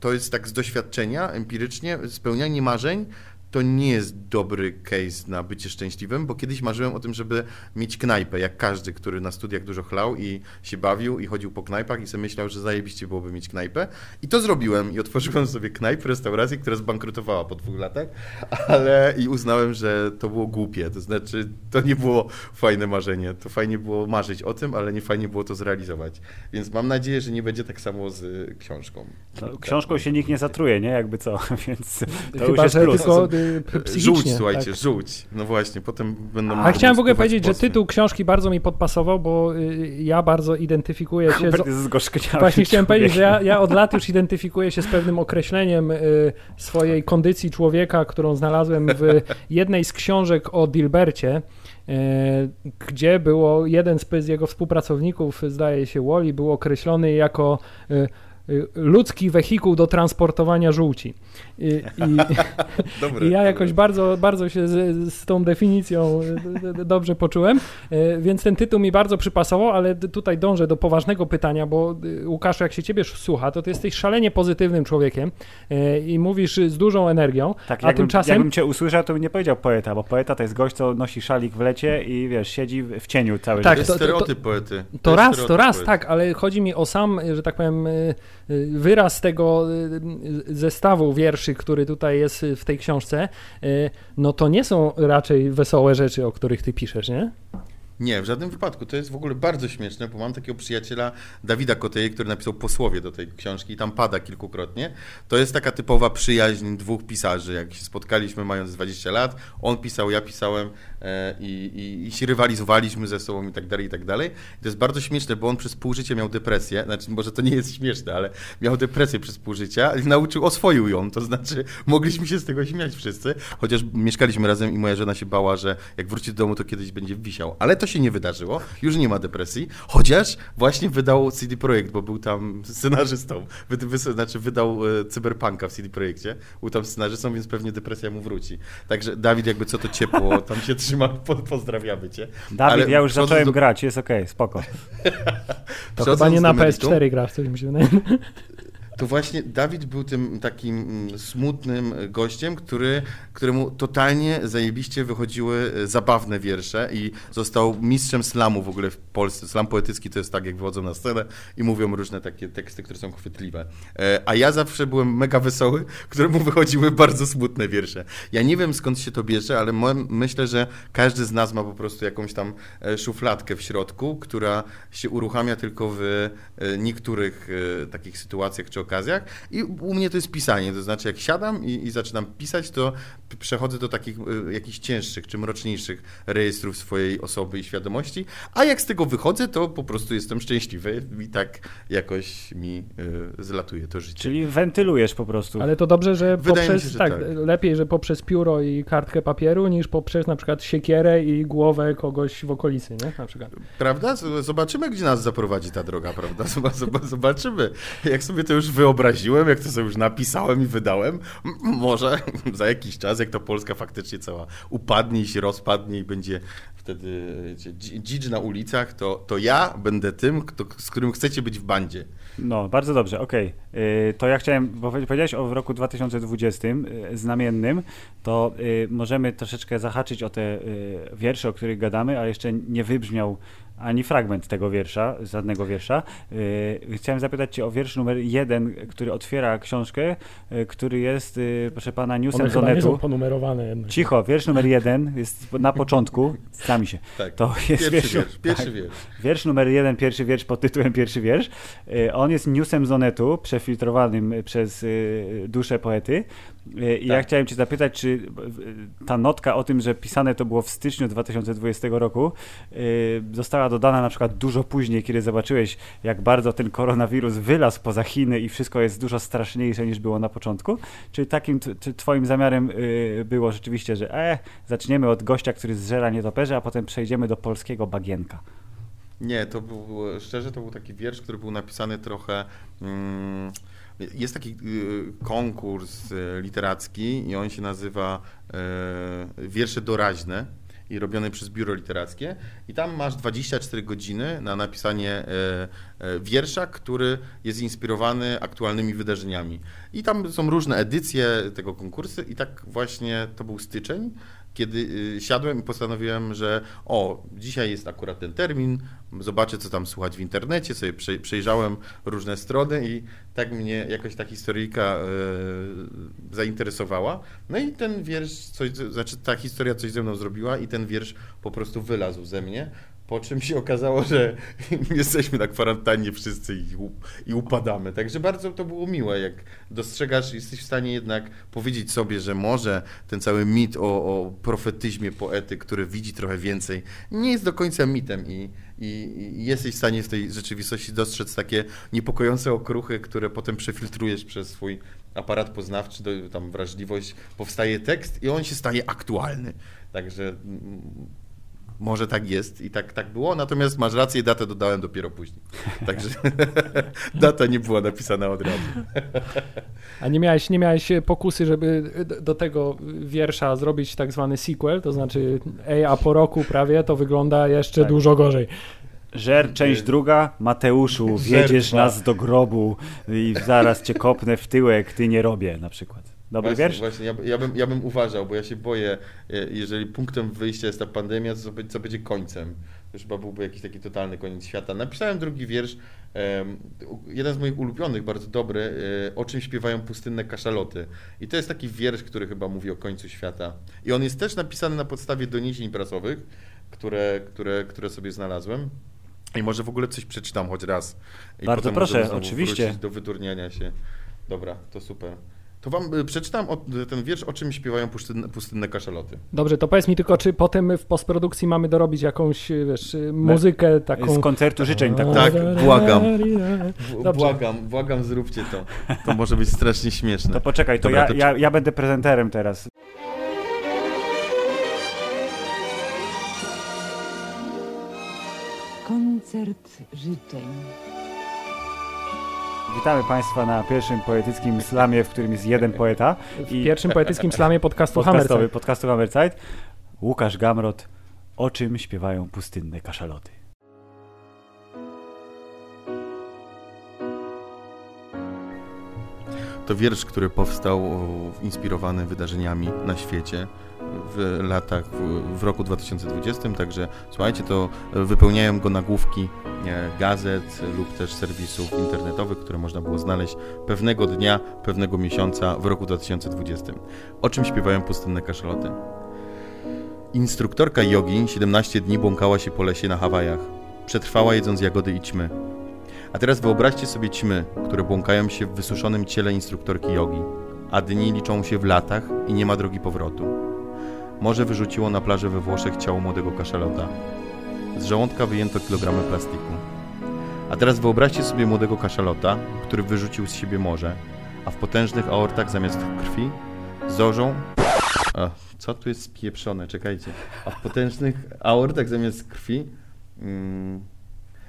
to jest tak z doświadczenia, empirycznie, spełnianie marzeń to nie jest dobry case na bycie szczęśliwym, bo kiedyś marzyłem o tym, żeby mieć knajpę, jak każdy, który na studiach dużo chlał i się bawił i chodził po knajpach i sobie myślał, że zajebiście byłoby mieć knajpę. I to zrobiłem i otworzyłem sobie knajpę, restaurację, która zbankrutowała po dwóch latach, ale i uznałem, że to było głupie, to znaczy to nie było fajne marzenie. To fajnie było marzyć o tym, ale nie fajnie było to zrealizować. Więc mam nadzieję, że nie będzie tak samo z książką. No, książką się nikt nie zatruje, nie? Jakby co, [laughs] więc to Chyba, już jest że plus. tylko psychicznie. Żółć, słuchajcie, tak. żółć. No właśnie, potem będą... A chciałem w ogóle powiedzieć, że tytuł książki bardzo mi podpasował, bo y, ja bardzo identyfikuję się z, Hubert jest zgorzkniały Właśnie chciałem powiedzieć, że ja, ja od lat już identyfikuję się z pewnym określeniem y, swojej kondycji człowieka, którą znalazłem w [laughs] jednej z książek o Dilbercie, y, gdzie było jeden z, jego współpracowników, zdaje się Wally, był określony jako y, y, ludzki wehikuł do transportowania żółci. I, [laughs] i, Dobre, i ja dobre. jakoś bardzo, bardzo się z, z tą definicją d- dobrze poczułem, więc ten tytuł mi bardzo przypasował, ale tutaj dążę do poważnego pytania, bo y, Łukasz, jak się ciebie słucha, to ty jesteś szalenie pozytywnym człowiekiem i mówisz z dużą energią, Tak, a jakbym, tymczasem... jakbym cię usłyszał, to bym nie powiedział poeta, bo poeta to jest gość, co nosi szalik w lecie i wiesz, siedzi w cieniu cały Tak, To czas. jest to- to- stereotyp poety. To raz, to raz, poety. tak, ale chodzi mi o sam, że tak powiem, y, y, wyraz tego y, zestawu wierszy, który tutaj jest w tej książce. y, No to nie są raczej wesołe rzeczy, o których ty piszesz, nie? Nie, w żadnym wypadku. To jest w ogóle bardzo śmieszne, bo mam takiego przyjaciela Dawida Koteje, który napisał posłowie do tej książki i tam pada kilkukrotnie. To jest taka typowa przyjaźń dwóch pisarzy. Jak się spotkaliśmy mając 20 lat, on pisał, ja pisałem e, i, i, i się rywalizowaliśmy ze sobą i tak dalej, i tak dalej. I to jest bardzo śmieszne, bo on przez pół życia miał depresję, znaczy może to nie jest śmieszne, ale miał depresję przez pół życia i nauczył, oswoił ją, to znaczy mogliśmy się z tego śmiać wszyscy, chociaż mieszkaliśmy razem i moja żona się bała, że jak wróci do domu, to kiedyś będzie wisiał. Ale to się nie wydarzyło, już nie ma depresji, chociaż właśnie wydał CD Projekt, bo był tam scenarzystą, wy, wy, znaczy wydał e, Cyberpunka w CD Projekcie, był tam scenarzystą, więc pewnie depresja mu wróci. Także Dawid, jakby co to ciepło, [laughs] tam się trzyma, po, pozdrawiamy cię. Dawid, Ale ja już zacząłem do- grać, jest okej, spoko. [laughs] To chyba nie na meritum, PS4 grasz, coś mi się wydaje. To właśnie Dawid był tym takim mm, smutnym gościem, który, któremu totalnie zajebiście wychodziły e, zabawne wiersze i został mistrzem slamu w ogóle w Polsce. Slam poetycki to jest tak, jak wychodzą na scenę i mówią różne takie teksty, które są chwytliwe. E, A ja zawsze byłem mega wesoły, [laughs] któremu wychodziły bardzo smutne wiersze. Ja nie wiem skąd się to bierze, ale myślę, że każdy z nas ma po prostu jakąś tam e, szufladkę w środku, która się uruchamia tylko w niektórych takich sytuacjach czy okazjach. I u mnie to jest pisanie, to znaczy jak siadam i, i zaczynam pisać, to przechodzę do takich e, jakichś cięższych czy mroczniejszych rejestrów swojej osoby i świadomości, a jak z tego wychodzę, to po prostu jestem szczęśliwy i tak jakoś mi e, zlatuje to życie. Czyli wentylujesz po prostu. Ale to dobrze, że Wydaje poprzez, się, że tak, tak. lepiej, że poprzez pióro i kartkę papieru, niż poprzez na przykład siekierę i głowę kogoś w okolicy, nie? Na przykład. Prawda? Zobaczymy, gdzie nas zaprowadzi ta droga, prawda? [laughs] Zob- zob- Zobaczymy. Jak sobie to już wyobraziłem, jak to sobie już napisałem i wydałem, może [laughs] za jakiś czas, jak ta Polska faktycznie cała upadnie i się rozpadnie i będzie wtedy dzicz na ulicach, to, to ja będę tym, kto, z którym chcecie być w bandzie. No, bardzo dobrze, okej. Yy, To ja chciałem, bo powie- powiedziałeś o roku 2020 yy, znamiennym, to yy, możemy troszeczkę zahaczyć o te yy, wiersze, o których gadamy, a jeszcze nie wybrzmiał ani fragment tego wiersza, żadnego wiersza. Yy, chciałem zapytać Cię o wiersz numer jeden, który otwiera książkę, yy, który jest, yy, proszę pana, newsem One z chyba nie są ponumerowane jednak. Cicho, wiersz numer jeden jest na początku, sami się. Tak. To jest Pierwszy wiersz, wiersz, pierwszy tak. wiersz. Wiersz numer jeden, pierwszy wiersz pod tytułem Pierwszy wiersz. Y, On jest newsem z Onetu, przefiltrowanym przez y, duszę poety. Y, I ja Tak. chciałem Cię zapytać, czy y, ta notka o tym, że pisane to było w styczniu 2020 roku, y, została dodana na przykład dużo później, kiedy zobaczyłeś, jak bardzo ten koronawirus wylazł poza Chiny i wszystko jest dużo straszniejsze niż było na początku? Czy takim czy Twoim zamiarem było rzeczywiście, że e, zaczniemy od gościa, który zżera nietoperze, a potem przejdziemy do polskiego bagienka? Nie, to był, szczerze, to był taki wiersz, który był napisany trochę. Mm, jest taki y, konkurs y, literacki i on się nazywa y, Wiersze doraźne i robiony przez biuro literackie i tam masz 24 godziny na napisanie wiersza, który jest inspirowany aktualnymi wydarzeniami. I tam są różne edycje tego konkursu i tak właśnie to był styczeń, kiedy y, siadłem i postanowiłem, że o, dzisiaj jest akurat ten termin, zobaczę, co tam słuchać w internecie, sobie prze- przejrzałem różne strony i tak mnie jakoś ta historyjka y, zainteresowała. No i ten wiersz, coś, znaczy ta historia coś ze mną zrobiła i ten wiersz po prostu wylazł ze mnie. Po czym się okazało, że [laughs] jesteśmy na kwarantannie wszyscy i, upadamy. Także bardzo to było miłe, jak dostrzegasz, jesteś w stanie jednak powiedzieć sobie, że może ten cały mit o, o profetyzmie poety, który widzi trochę więcej, nie jest do końca mitem i, i, i jesteś w stanie w tej rzeczywistości dostrzec takie niepokojące okruchy, które potem przefiltrujesz przez swój aparat poznawczy, tam wrażliwość, powstaje tekst i on się staje aktualny. Także mm, może tak jest i tak, tak było, natomiast masz rację, datę dodałem dopiero później. [laughs] Także [laughs] data nie była napisana od razu. [laughs] A nie miałeś, nie miałeś pokusy, żeby do- tego wiersza zrobić tak zwany sequel, to znaczy, ej, a po roku prawie to wygląda jeszcze Tak. dużo gorzej. Żer, część druga. Mateuszu, wiedziesz nas do grobu i zaraz cię kopnę w tyłek, ty nie robię na przykład. Dobry właśnie, wiersz? Właśnie, ja, ja, bym, ja bym uważał, bo ja się boję, e, jeżeli punktem wyjścia jest ta pandemia, to co, będzie końcem. To chyba byłby jakiś taki totalny koniec świata. Napisałem drugi wiersz, jeden z moich ulubionych, bardzo dobry, e, o czym śpiewają pustynne kaszaloty. I to jest taki wiersz, który chyba mówi o końcu świata. I on jest też napisany na podstawie doniesień prasowych, które, które, które sobie znalazłem. I może w ogóle coś przeczytam choć raz. I Bardzo proszę, oczywiście. do wydurniania się. Dobra, to super. To wam y, przeczytam o, ten wiersz, o czym śpiewają pustynne, pustynne kaszaloty. Dobrze, to powiedz mi tylko, czy potem w postprodukcji mamy dorobić jakąś, wiesz, muzykę taką... Z koncertu życzeń taką. Tak, błagam. Dobrze. Błagam, błagam, zróbcie to. To może być strasznie śmieszne. To poczekaj, to, Dobra, ja, to- ja, ja będę prezenterem teraz. Koncert życzeń. Witamy Państwa na pierwszym poetyckim slamie, w którym jest jeden poeta. W pierwszym poetyckim slamie podcastu Hammerside. podcastu Hammerside. Łukasz Gamrot. O czym śpiewają pustynne kaszaloty? To wiersz, który powstał inspirowany wydarzeniami na świecie w latach, w, roku 2020, także słuchajcie, to wypełniają go nagłówki e, gazet lub też serwisów internetowych, które można było znaleźć pewnego dnia, pewnego miesiąca w roku 2020. O czym śpiewają pustynne kaszaloty? Instruktorka jogi 17 dni błąkała się po lesie na Hawajach. Przetrwała jedząc jagody i ćmy. A teraz wyobraźcie sobie ćmy, które błąkają się w wysuszonym ciele instruktorki jogi, a dni liczą się w latach i nie ma drogi powrotu. Morze wyrzuciło na plażę we Włoszech ciało młodego kaszalota. Z żołądka wyjęto kilogramy plastiku. A teraz wyobraźcie sobie młodego kaszalota, który wyrzucił z siebie morze, a w potężnych aortach zamiast krwi zorzą... A, co tu jest spieprzone? Czekajcie. A w potężnych aortach zamiast krwi... Mm,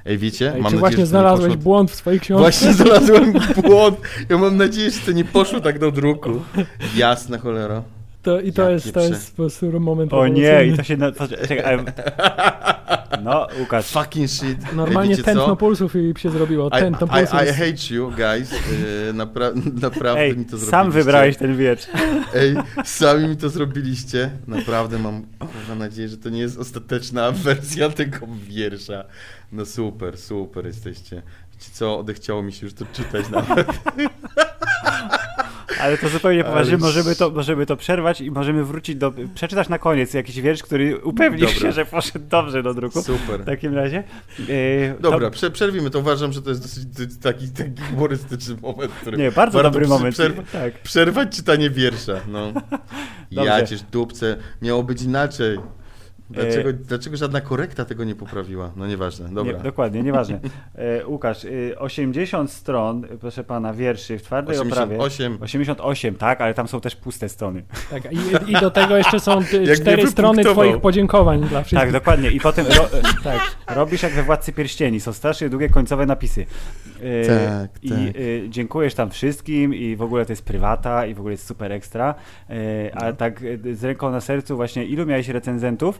Ej, wiecie? Ej, mam czy nadzieję, właśnie że znalazłeś poszło- błąd w swojej książce? Właśnie znalazłem [laughs] błąd. Ja mam nadzieję, że to nie poszło tak do druku. [laughs] Jasne, cholera. To, I to Ja jest, to jest po prostu moment O nie, i to się... Na, czekaj, No, Łukasz. Fucking shit. Normalnie wiecie tętno co? pulsów i się zrobiło. I, Tętno I, pulsów. I hate you, guys. Yy, napra [laughs] naprawdę Ej, mi to zrobiliście. sam wybrałeś ten wiersz. Ej, sami mi to zrobiliście. Naprawdę mam kurwa, nadzieję, że to nie jest ostateczna [laughs] wersja tego wiersza. No super, super jesteście. Wiecie co, odechciało mi się już to czytać nawet. [laughs] Ale to zupełnie poważnie, możemy to, możemy to przerwać i możemy wrócić do... Przeczytasz na koniec jakiś wiersz, który upewnisz Dobra. się, że poszedł dobrze do druku. Super. W takim razie. Yy, Dobra, to- prze, przerwimy to. Uważam, że to jest dosyć taki, taki humorystyczny moment, w którym Nie, bardzo dobry moment. Przerwa, Tak. przerwać czytanie wiersza. No. [laughs] Dobrze. Ja cię dupce, miało być inaczej. Dlaczego, E- dlaczego żadna korekta tego nie poprawiła? No nieważne, dobra. Nie, dokładnie, nieważne. E, Łukasz, e, 80 stron, proszę pana, wierszy w twardej oprawie. 88. 88, tak, ale tam są też puste strony. Tak, i, I do tego jeszcze są [laughs] cztery strony twoich podziękowań dla wszystkich. Tak, dokładnie. I potem ro, e, [laughs] tak, robisz jak we Władcy Pierścieni, są strasznie długie końcowe napisy. E, Tak, I tak. e, dziękujesz tam wszystkim i w ogóle to jest prywata i w ogóle jest super ekstra. E, ale No. tak e, z ręką na sercu właśnie, ilu miałeś recenzentów e,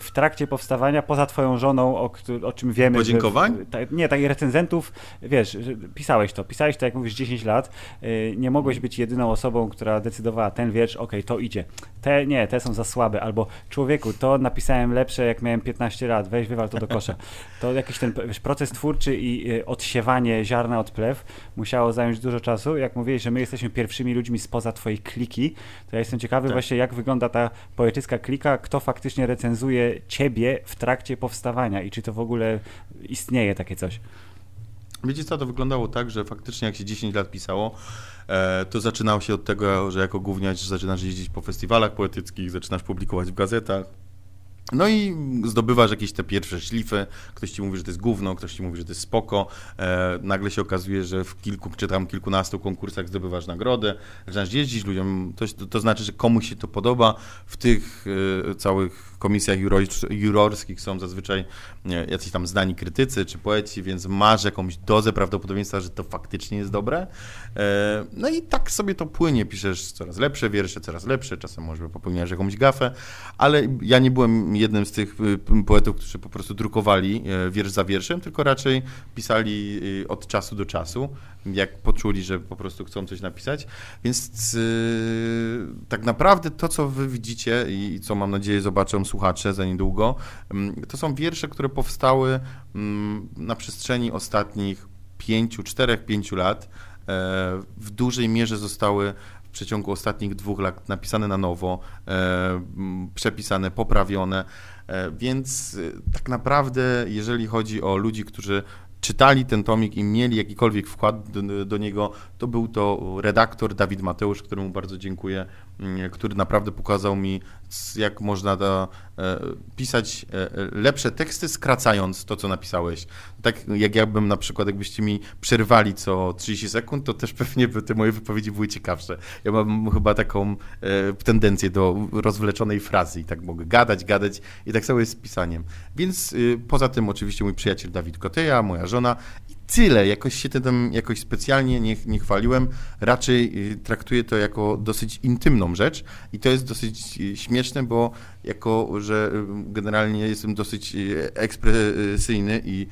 w trakcie powstawania, poza twoją żoną, o, o czym wiemy. Podziękowań? ta, nie, takich recenzentów, wiesz, pisałeś to, pisałeś to jak mówisz 10 lat, e, nie mogłeś być jedyną osobą, która decydowała ten wiersz, okej, to idzie. Te nie, te są za słabe, albo człowieku, to napisałem lepsze jak miałem 15 lat, weź wywal to do kosza. To jakiś ten wiesz, proces twórczy i y, odsiewanie ziarna od plew musiało zająć dużo czasu. Jak mówiłeś, że my jesteśmy pierwszymi ludźmi spoza twojej kliki, to ja jestem ciekawy Tak. właśnie jak wygląda ta poetycka klika, kto faktycznie recenzuje ciebie w trakcie powstawania i czy to w ogóle istnieje takie coś. Wiecie co, to wyglądało tak, że faktycznie jak się 10 lat pisało, e, to zaczynało się od tego, że jako gówniarz zaczynasz jeździć po festiwalach poetyckich, zaczynasz publikować w gazetach. No i zdobywasz jakieś te pierwsze szlify, ktoś ci mówi, że to jest gówno, ktoś ci mówi, że to jest spoko, e, nagle się okazuje, że w kilku czy tam kilkunastu konkursach zdobywasz nagrodę, zaczynasz jeździć ludziom, to, to, to znaczy, że komuś się to podoba, w tych e, całych komisjach juror- jurorskich są zazwyczaj jacyś tam znani krytycy czy poeci, więc masz jakąś dozę prawdopodobieństwa, że to faktycznie jest dobre. E, No i tak sobie to płynie, piszesz coraz lepsze wiersze, coraz lepsze, czasem może popełniasz jakąś gafę, ale ja nie byłem jednym z tych y, poetów, którzy po prostu drukowali e, wiersz za wierszem, tylko raczej pisali y, od czasu do czasu, jak poczuli, że po prostu chcą coś napisać. Więc y, tak naprawdę to, co wy widzicie i co mam nadzieję zobaczą słuchacze za niedługo, mm, to są wiersze, które powstały mm, na przestrzeni ostatnich pięciu, czterech, pięciu lat. E, W dużej mierze zostały w przeciągu ostatnich dwóch lat napisane na nowo, e, m, przepisane, poprawione. E, Więc y, tak naprawdę, jeżeli chodzi o ludzi, którzy czytali ten tomik i mieli jakikolwiek wkład do, do niego, to był to redaktor Dawid Mateusz, któremu bardzo dziękuję, który naprawdę pokazał mi, jak można da, e, pisać e, e, lepsze teksty, skracając to, co napisałeś. Tak jak jakbym na przykład, jakbyście mi przerwali co 30 sekund, to też [laughs] pewnie by te moje wypowiedzi były ciekawsze. Ja mam chyba taką e, tendencję do rozwleczonej frazy i tak mogę gadać, gadać i tak samo jest z pisaniem. Więc y, poza tym oczywiście mój przyjaciel Dawid Koteja, moja żona i tyle. Jakoś się tym jakoś specjalnie nie, nie chwaliłem. Raczej y, traktuję to jako dosyć intymną rzecz i to jest dosyć y, śmieszne, bo jako, że y, generalnie jestem dosyć ekspresyjny i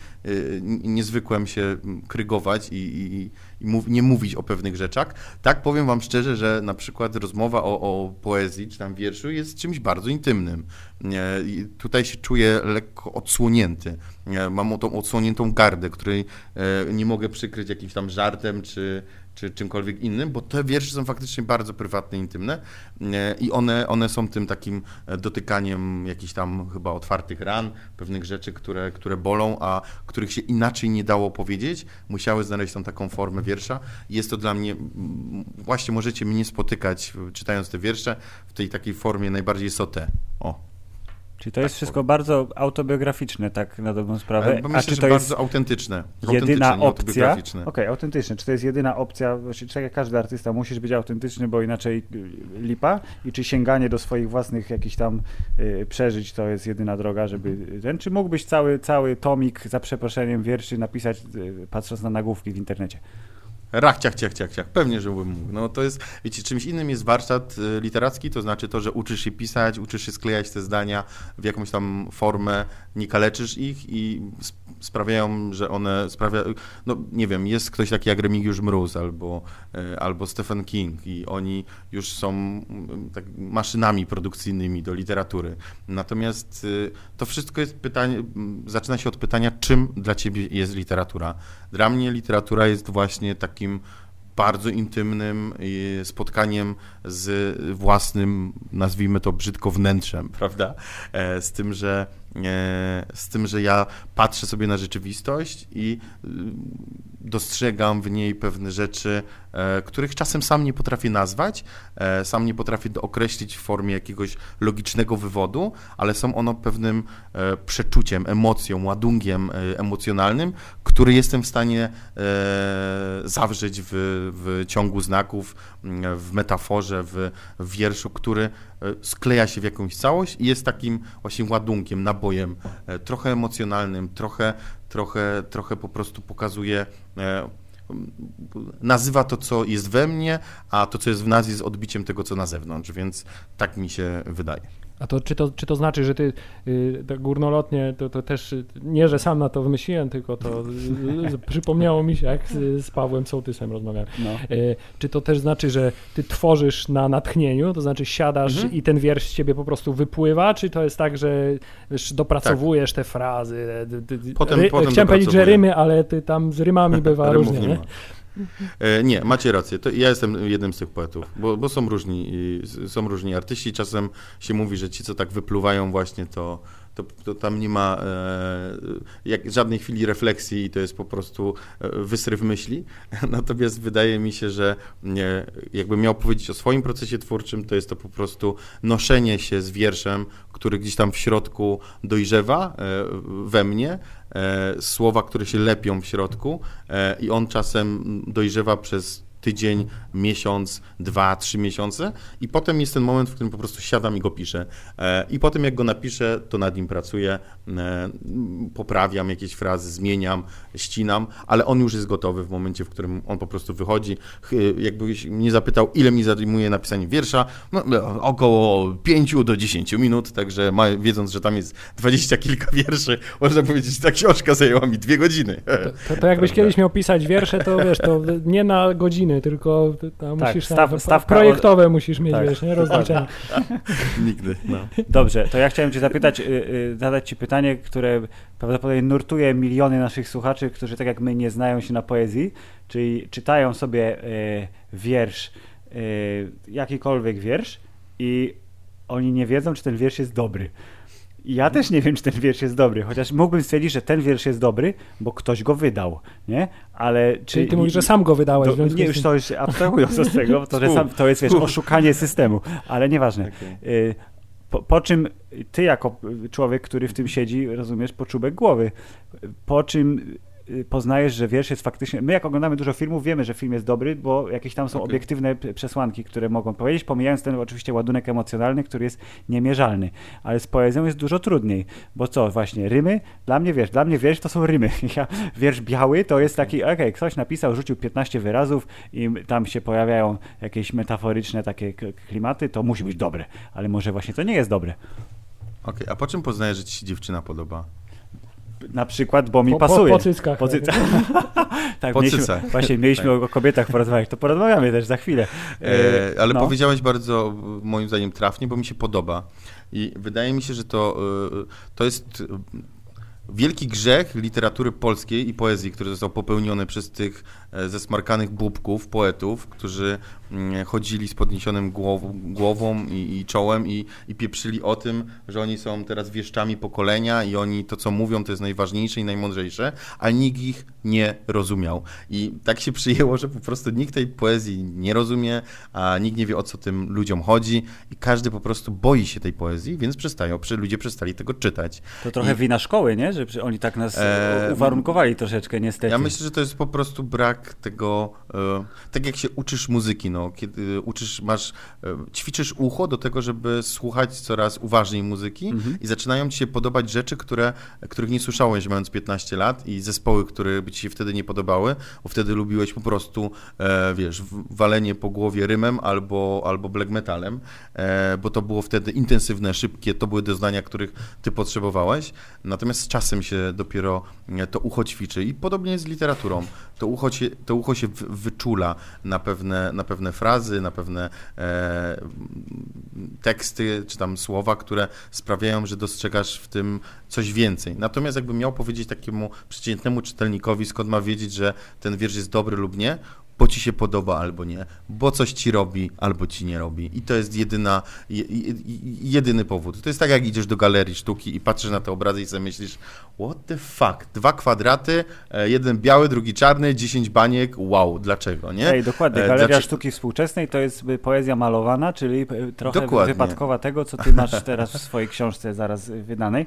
nie zwykłem się krygować i, i, i mów, nie mówić o pewnych rzeczach, tak powiem wam szczerze, że na przykład rozmowa o, o poezji czy tam wierszu jest czymś bardzo intymnym. I tutaj się czuję lekko odsłonięty. Mam tą odsłoniętą gardę, której e, nie mogę przykryć jakimś tam żartem czy, czy czymkolwiek innym, bo te wiersze są faktycznie bardzo prywatne, intymne e, i one, one są tym takim e, dotykaniem jakichś tam chyba otwartych ran, pewnych rzeczy, które, które bolą, a których się inaczej nie dało powiedzieć, musiały znaleźć tą taką formę wiersza. Jest to dla mnie, właśnie możecie mnie spotykać czytając te wiersze w tej takiej formie najbardziej sotę. O. Czyli to jest Tak wszystko bardzo autobiograficzne, tak na dobrą sprawę. Bo myślę, A czy to jest bardzo autentyczne. jedyna autentyczne, opcja? Okej, autentyczne. Czy to jest jedyna opcja? Właściwie, tak jak każdy artysta, musisz być autentyczny, bo inaczej y, lipa. I czy sięganie do swoich własnych jakichś tam y, przeżyć to jest jedyna droga, żeby ten? Czy mógłbyś cały, cały tomik za przeproszeniem wierszy napisać, y, patrząc na nagłówki w internecie? Rach, ciach, ciach, ciach, ciach. Pewnie, że bym mógł. No to jest, wiecie, czymś innym jest warsztat y, literacki, to znaczy to, że uczysz się pisać, uczysz się sklejać te zdania w jakąś tam formę, nie kaleczysz ich i sp- sprawiają, że one sprawia, no nie wiem, jest ktoś taki jak Remigiusz Mróz albo, y, albo Stephen King i oni już są tak maszynami produkcyjnymi do literatury. Natomiast y, to wszystko jest pytanie, zaczyna się od pytania, czym dla ciebie jest literatura. Dla mnie literatura jest właśnie takim bardzo intymnym y, spotkaniem z własnym, nazwijmy to brzydko, wnętrzem, prawda? E, Z tym, że e, z tym, że ja patrzę sobie na rzeczywistość i dostrzegam w niej pewne rzeczy, e, których czasem sam nie potrafię nazwać, e, sam nie potrafię określić w formie jakiegoś logicznego wywodu, ale są one pewnym e, przeczuciem, emocją, ładunkiem emocjonalnym, który jestem w stanie zawrzeć w, w ciągu znaków, w metaforze, w, w wierszu, który skleja się w jakąś całość i jest takim właśnie ładunkiem, nabojem, trochę emocjonalnym, trochę, trochę, trochę po prostu pokazuje, e, nazywa to, co jest we mnie, a to, co jest w nas, jest odbiciem tego, co na zewnątrz, więc tak mi się wydaje. A to czy, to czy to znaczy, że ty y, tak górnolotnie, to, to też y, nie, że sam na to wymyśliłem, tylko to y, y, przypomniało mi się, jak z, z Pawłem Sołtysem rozmawiałem. No. Czy to też znaczy, że ty tworzysz na natchnieniu, to znaczy siadasz Mhm. i ten wiersz z ciebie po prostu wypływa, czy to jest tak, że wiesz, dopracowujesz te frazy? Potem- ry, potem chciałem powiedzieć, że rymy, ale ty tam z rymami bywa [laughs] różnie, nie. E, Nie, macie rację. To ja jestem jednym z tych poetów, bo, bo są, różni, są różni artyści. Czasem się mówi, że ci, co tak wypluwają właśnie, to, to, to tam nie ma e, jak, żadnej chwili refleksji i to jest po prostu e, wysryw myśli. [laughs] Natomiast wydaje mi się, że nie, jakbym miał powiedzieć o swoim procesie twórczym, to jest to po prostu noszenie się z wierszem, który gdzieś tam w środku dojrzewa e, we mnie, e, słowa, które się lepią w środku e, i on czasem dojrzewa przez tydzień, miesiąc, dwa, trzy miesiące i potem jest ten moment, w którym po prostu siadam i go piszę. E, I potem jak go napiszę, to nad nim pracuję, e, poprawiam jakieś frazy, zmieniam, ścinam, ale on już jest gotowy w momencie, w którym on po prostu wychodzi. Ch- Jakbyś mnie zapytał, ile mi zajmuje napisanie wiersza, no, około 5 do 10 minut, także wiedząc, że tam jest dwadzieścia kilka wierszy, można powiedzieć, że ta książka zajęła mi dwie godziny. To, to jakbyś Prawda. kiedyś miał pisać wiersze, to wiesz, to nie na godziny, tylko tam Tak, musisz staw- na, stawka projektowe musisz mieć, Tak. wiesz, nie? Rozliczone. [laughs] Nigdy. No. Dobrze, to ja chciałem Cię zapytać, y, y, zadać Ci pytanie, które prawdopodobnie nurtuje miliony naszych słuchaczy, którzy tak jak my nie znają się na poezji, czyli czytają sobie y, wiersz, y, jakikolwiek wiersz i oni nie wiedzą, czy ten wiersz jest dobry. Ja też nie wiem, czy ten wiersz jest dobry, chociaż mógłbym stwierdzić, że ten wiersz jest dobry, bo ktoś go wydał, nie? Ale czy... Czyli ty mówisz, że sam go wydałeś. Do, nie, z już to już abstrahując od tego, to, że sam, to jest wiesz, oszukanie systemu, ale nieważne. Okej. Y, Po, po czym ty jako człowiek, który w tym siedzi, rozumiesz poczubek głowy, po czym poznajesz, że wiersz jest faktycznie... My jak oglądamy dużo filmów, wiemy, że film jest dobry, bo jakieś tam są Okej. obiektywne przesłanki, które mogą powiedzieć, pomijając ten oczywiście ładunek emocjonalny, który jest niemierzalny. Ale z poezją jest dużo trudniej, bo co, właśnie, rymy? Dla mnie, wiesz, dla mnie wiersz to są rymy. [laughs] Ja, wiersz biały to jest taki, okej, ktoś napisał, rzucił 15 wyrazów i tam się pojawiają jakieś metaforyczne takie klimaty, to musi być dobre. Ale może właśnie to nie jest dobre. Okej, a po czym poznajesz, że ci się dziewczyna podoba? Na przykład, bo mi Po- po- pasuje. po cyckach, Po, cy... [laughs] tak, Po mieliśmy, cycach. Właśnie, mieliśmy o kobietach porozmawiać. To porozmawiamy też za chwilę. E, ale no. powiedziałeś bardzo, e, moim zdaniem, trafnie, bo mi się podoba. I wydaje mi się, że to, e, to jest e, wielki grzech literatury polskiej i poezji, który został popełniony przez tych e, zesmarkanych bubków, poetów, którzy chodzili z podniesionym głow, głową i, i czołem i, i pieprzyli o tym, że oni są teraz wieszczami pokolenia i oni to, co mówią, to jest najważniejsze i najmądrzejsze, a nikt ich nie rozumiał. I tak się przyjęło, że po prostu nikt tej poezji nie rozumie, a nikt nie wie, o co tym ludziom chodzi i każdy po prostu boi się tej poezji, więc przestają, ludzie przestali tego czytać. To trochę I- wina szkoły, nie? Że oni tak nas E, e, uwarunkowali troszeczkę, niestety. Ja myślę, że to jest po prostu brak tego, e, tak jak się uczysz muzyki no, kiedy uczysz, masz, e, ćwiczysz ucho do tego, żeby słuchać coraz uważniej muzyki Mhm. i zaczynają ci się podobać rzeczy, które, których nie słyszałeś mając 15 lat i zespoły, które by ci się wtedy nie podobały, bo wtedy lubiłeś po prostu, e, wiesz, walenie po głowie rymem albo, albo black metalem, e, bo to było wtedy intensywne, szybkie, to były doznania, których ty potrzebowałeś, natomiast z czasem się dopiero e, to ucho ćwiczy i podobnie jest z literaturą. To ucho się, to ucho się wy- wyczula na pewne, na pewne frazy, na pewne e, teksty czy tam słowa, które sprawiają, że dostrzegasz w tym coś więcej. Natomiast jakbym miał powiedzieć takiemu przeciętnemu czytelnikowi, skąd ma wiedzieć, że ten wiersz jest dobry lub nie, bo ci się podoba albo nie, bo coś ci robi albo ci nie robi. I to jest jedyna, je, je, jedyny powód. To jest tak, jak idziesz do galerii sztuki i patrzysz na te obrazy i sobie myślisz, what the fuck, dwa kwadraty, e, jeden biały, drugi czarny, dziesięć baniek, wow, dlaczego, nie? Ej, dokładnie. E, Galeria dlaczego- Sztuki Współczesnej to jest y, poezja malowana, czyli y, trochę Dokładnie. wypadkowa tego, co ty masz teraz w swojej książce zaraz y, wydanej.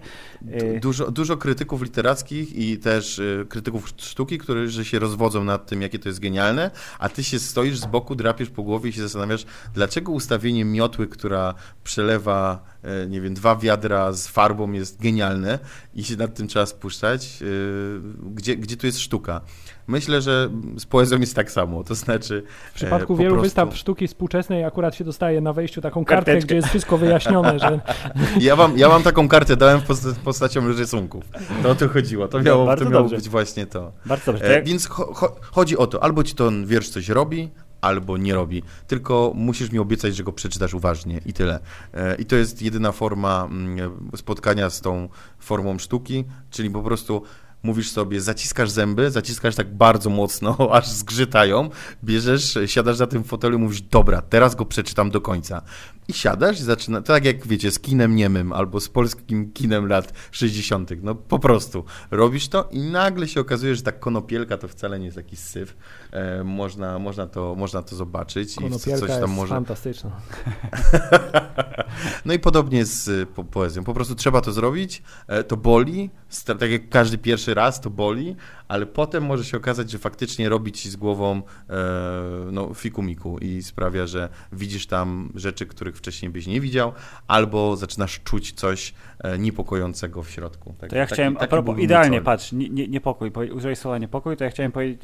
Dużo, dużo krytyków literackich i też krytyków sztuki, którzy się rozwodzą nad tym, jakie to jest genialne, a ty się stoisz z boku, drapiesz po głowie i się zastanawiasz, dlaczego ustawienie miotły, która przelewa, nie wiem, dwa wiadra z farbą jest genialne i się nad tym trzeba spuszczać, y, gdzie, gdzie tu jest sztuka. Myślę, że z poezją jest tak samo, to znaczy... W przypadku e, po wielu prostu- wystaw sztuki współczesnej akurat się dostaje na wejściu taką kartkę, Karteczkę. gdzie jest wszystko wyjaśnione, że [laughs] Ja wam, ja wam taką kartę dałem w posta- postacią rysunków. To o to chodziło, to miało, bardzo to miało dobrze. być właśnie to. bardzo dobrze. E, Więc cho, cho, chodzi o to, albo ci ten wiersz coś robi, albo nie robi. Tylko musisz mi obiecać, że go przeczytasz uważnie i tyle. E, I to jest jedyna forma mm, spotkania z tą formą sztuki, czyli po prostu mówisz sobie, zaciskasz zęby, zaciskasz tak bardzo mocno, [laughs] aż zgrzytają, bierzesz, siadasz na tym fotelu i mówisz, dobra, teraz go przeczytam do końca. I siadasz i zaczyna, tak jak wiecie, z kinem niemym albo z polskim kinem lat 60. No po prostu robisz to i nagle się okazuje, że ta konopielka to wcale nie jest jakiś syf. E, można, można, to, można to zobaczyć i konopielka coś jest tam może. fantastyczna. [laughs] No i podobnie z y, po, poezją. Po prostu trzeba to zrobić, e, to boli, tak jak każdy pierwszy raz to boli, ale potem może się okazać, że faktycznie robi ci z głową e, no, fikumiku i sprawia, że widzisz tam rzeczy, których wcześniej byś nie widział, albo zaczynasz czuć coś niepokojącego w środku. Tak, to ja taki- chciałem, a taki propos, był idealnie, cel. patrz, nie, nie, niepokój, użyłeś słowa niepokój, to ja chciałem powie,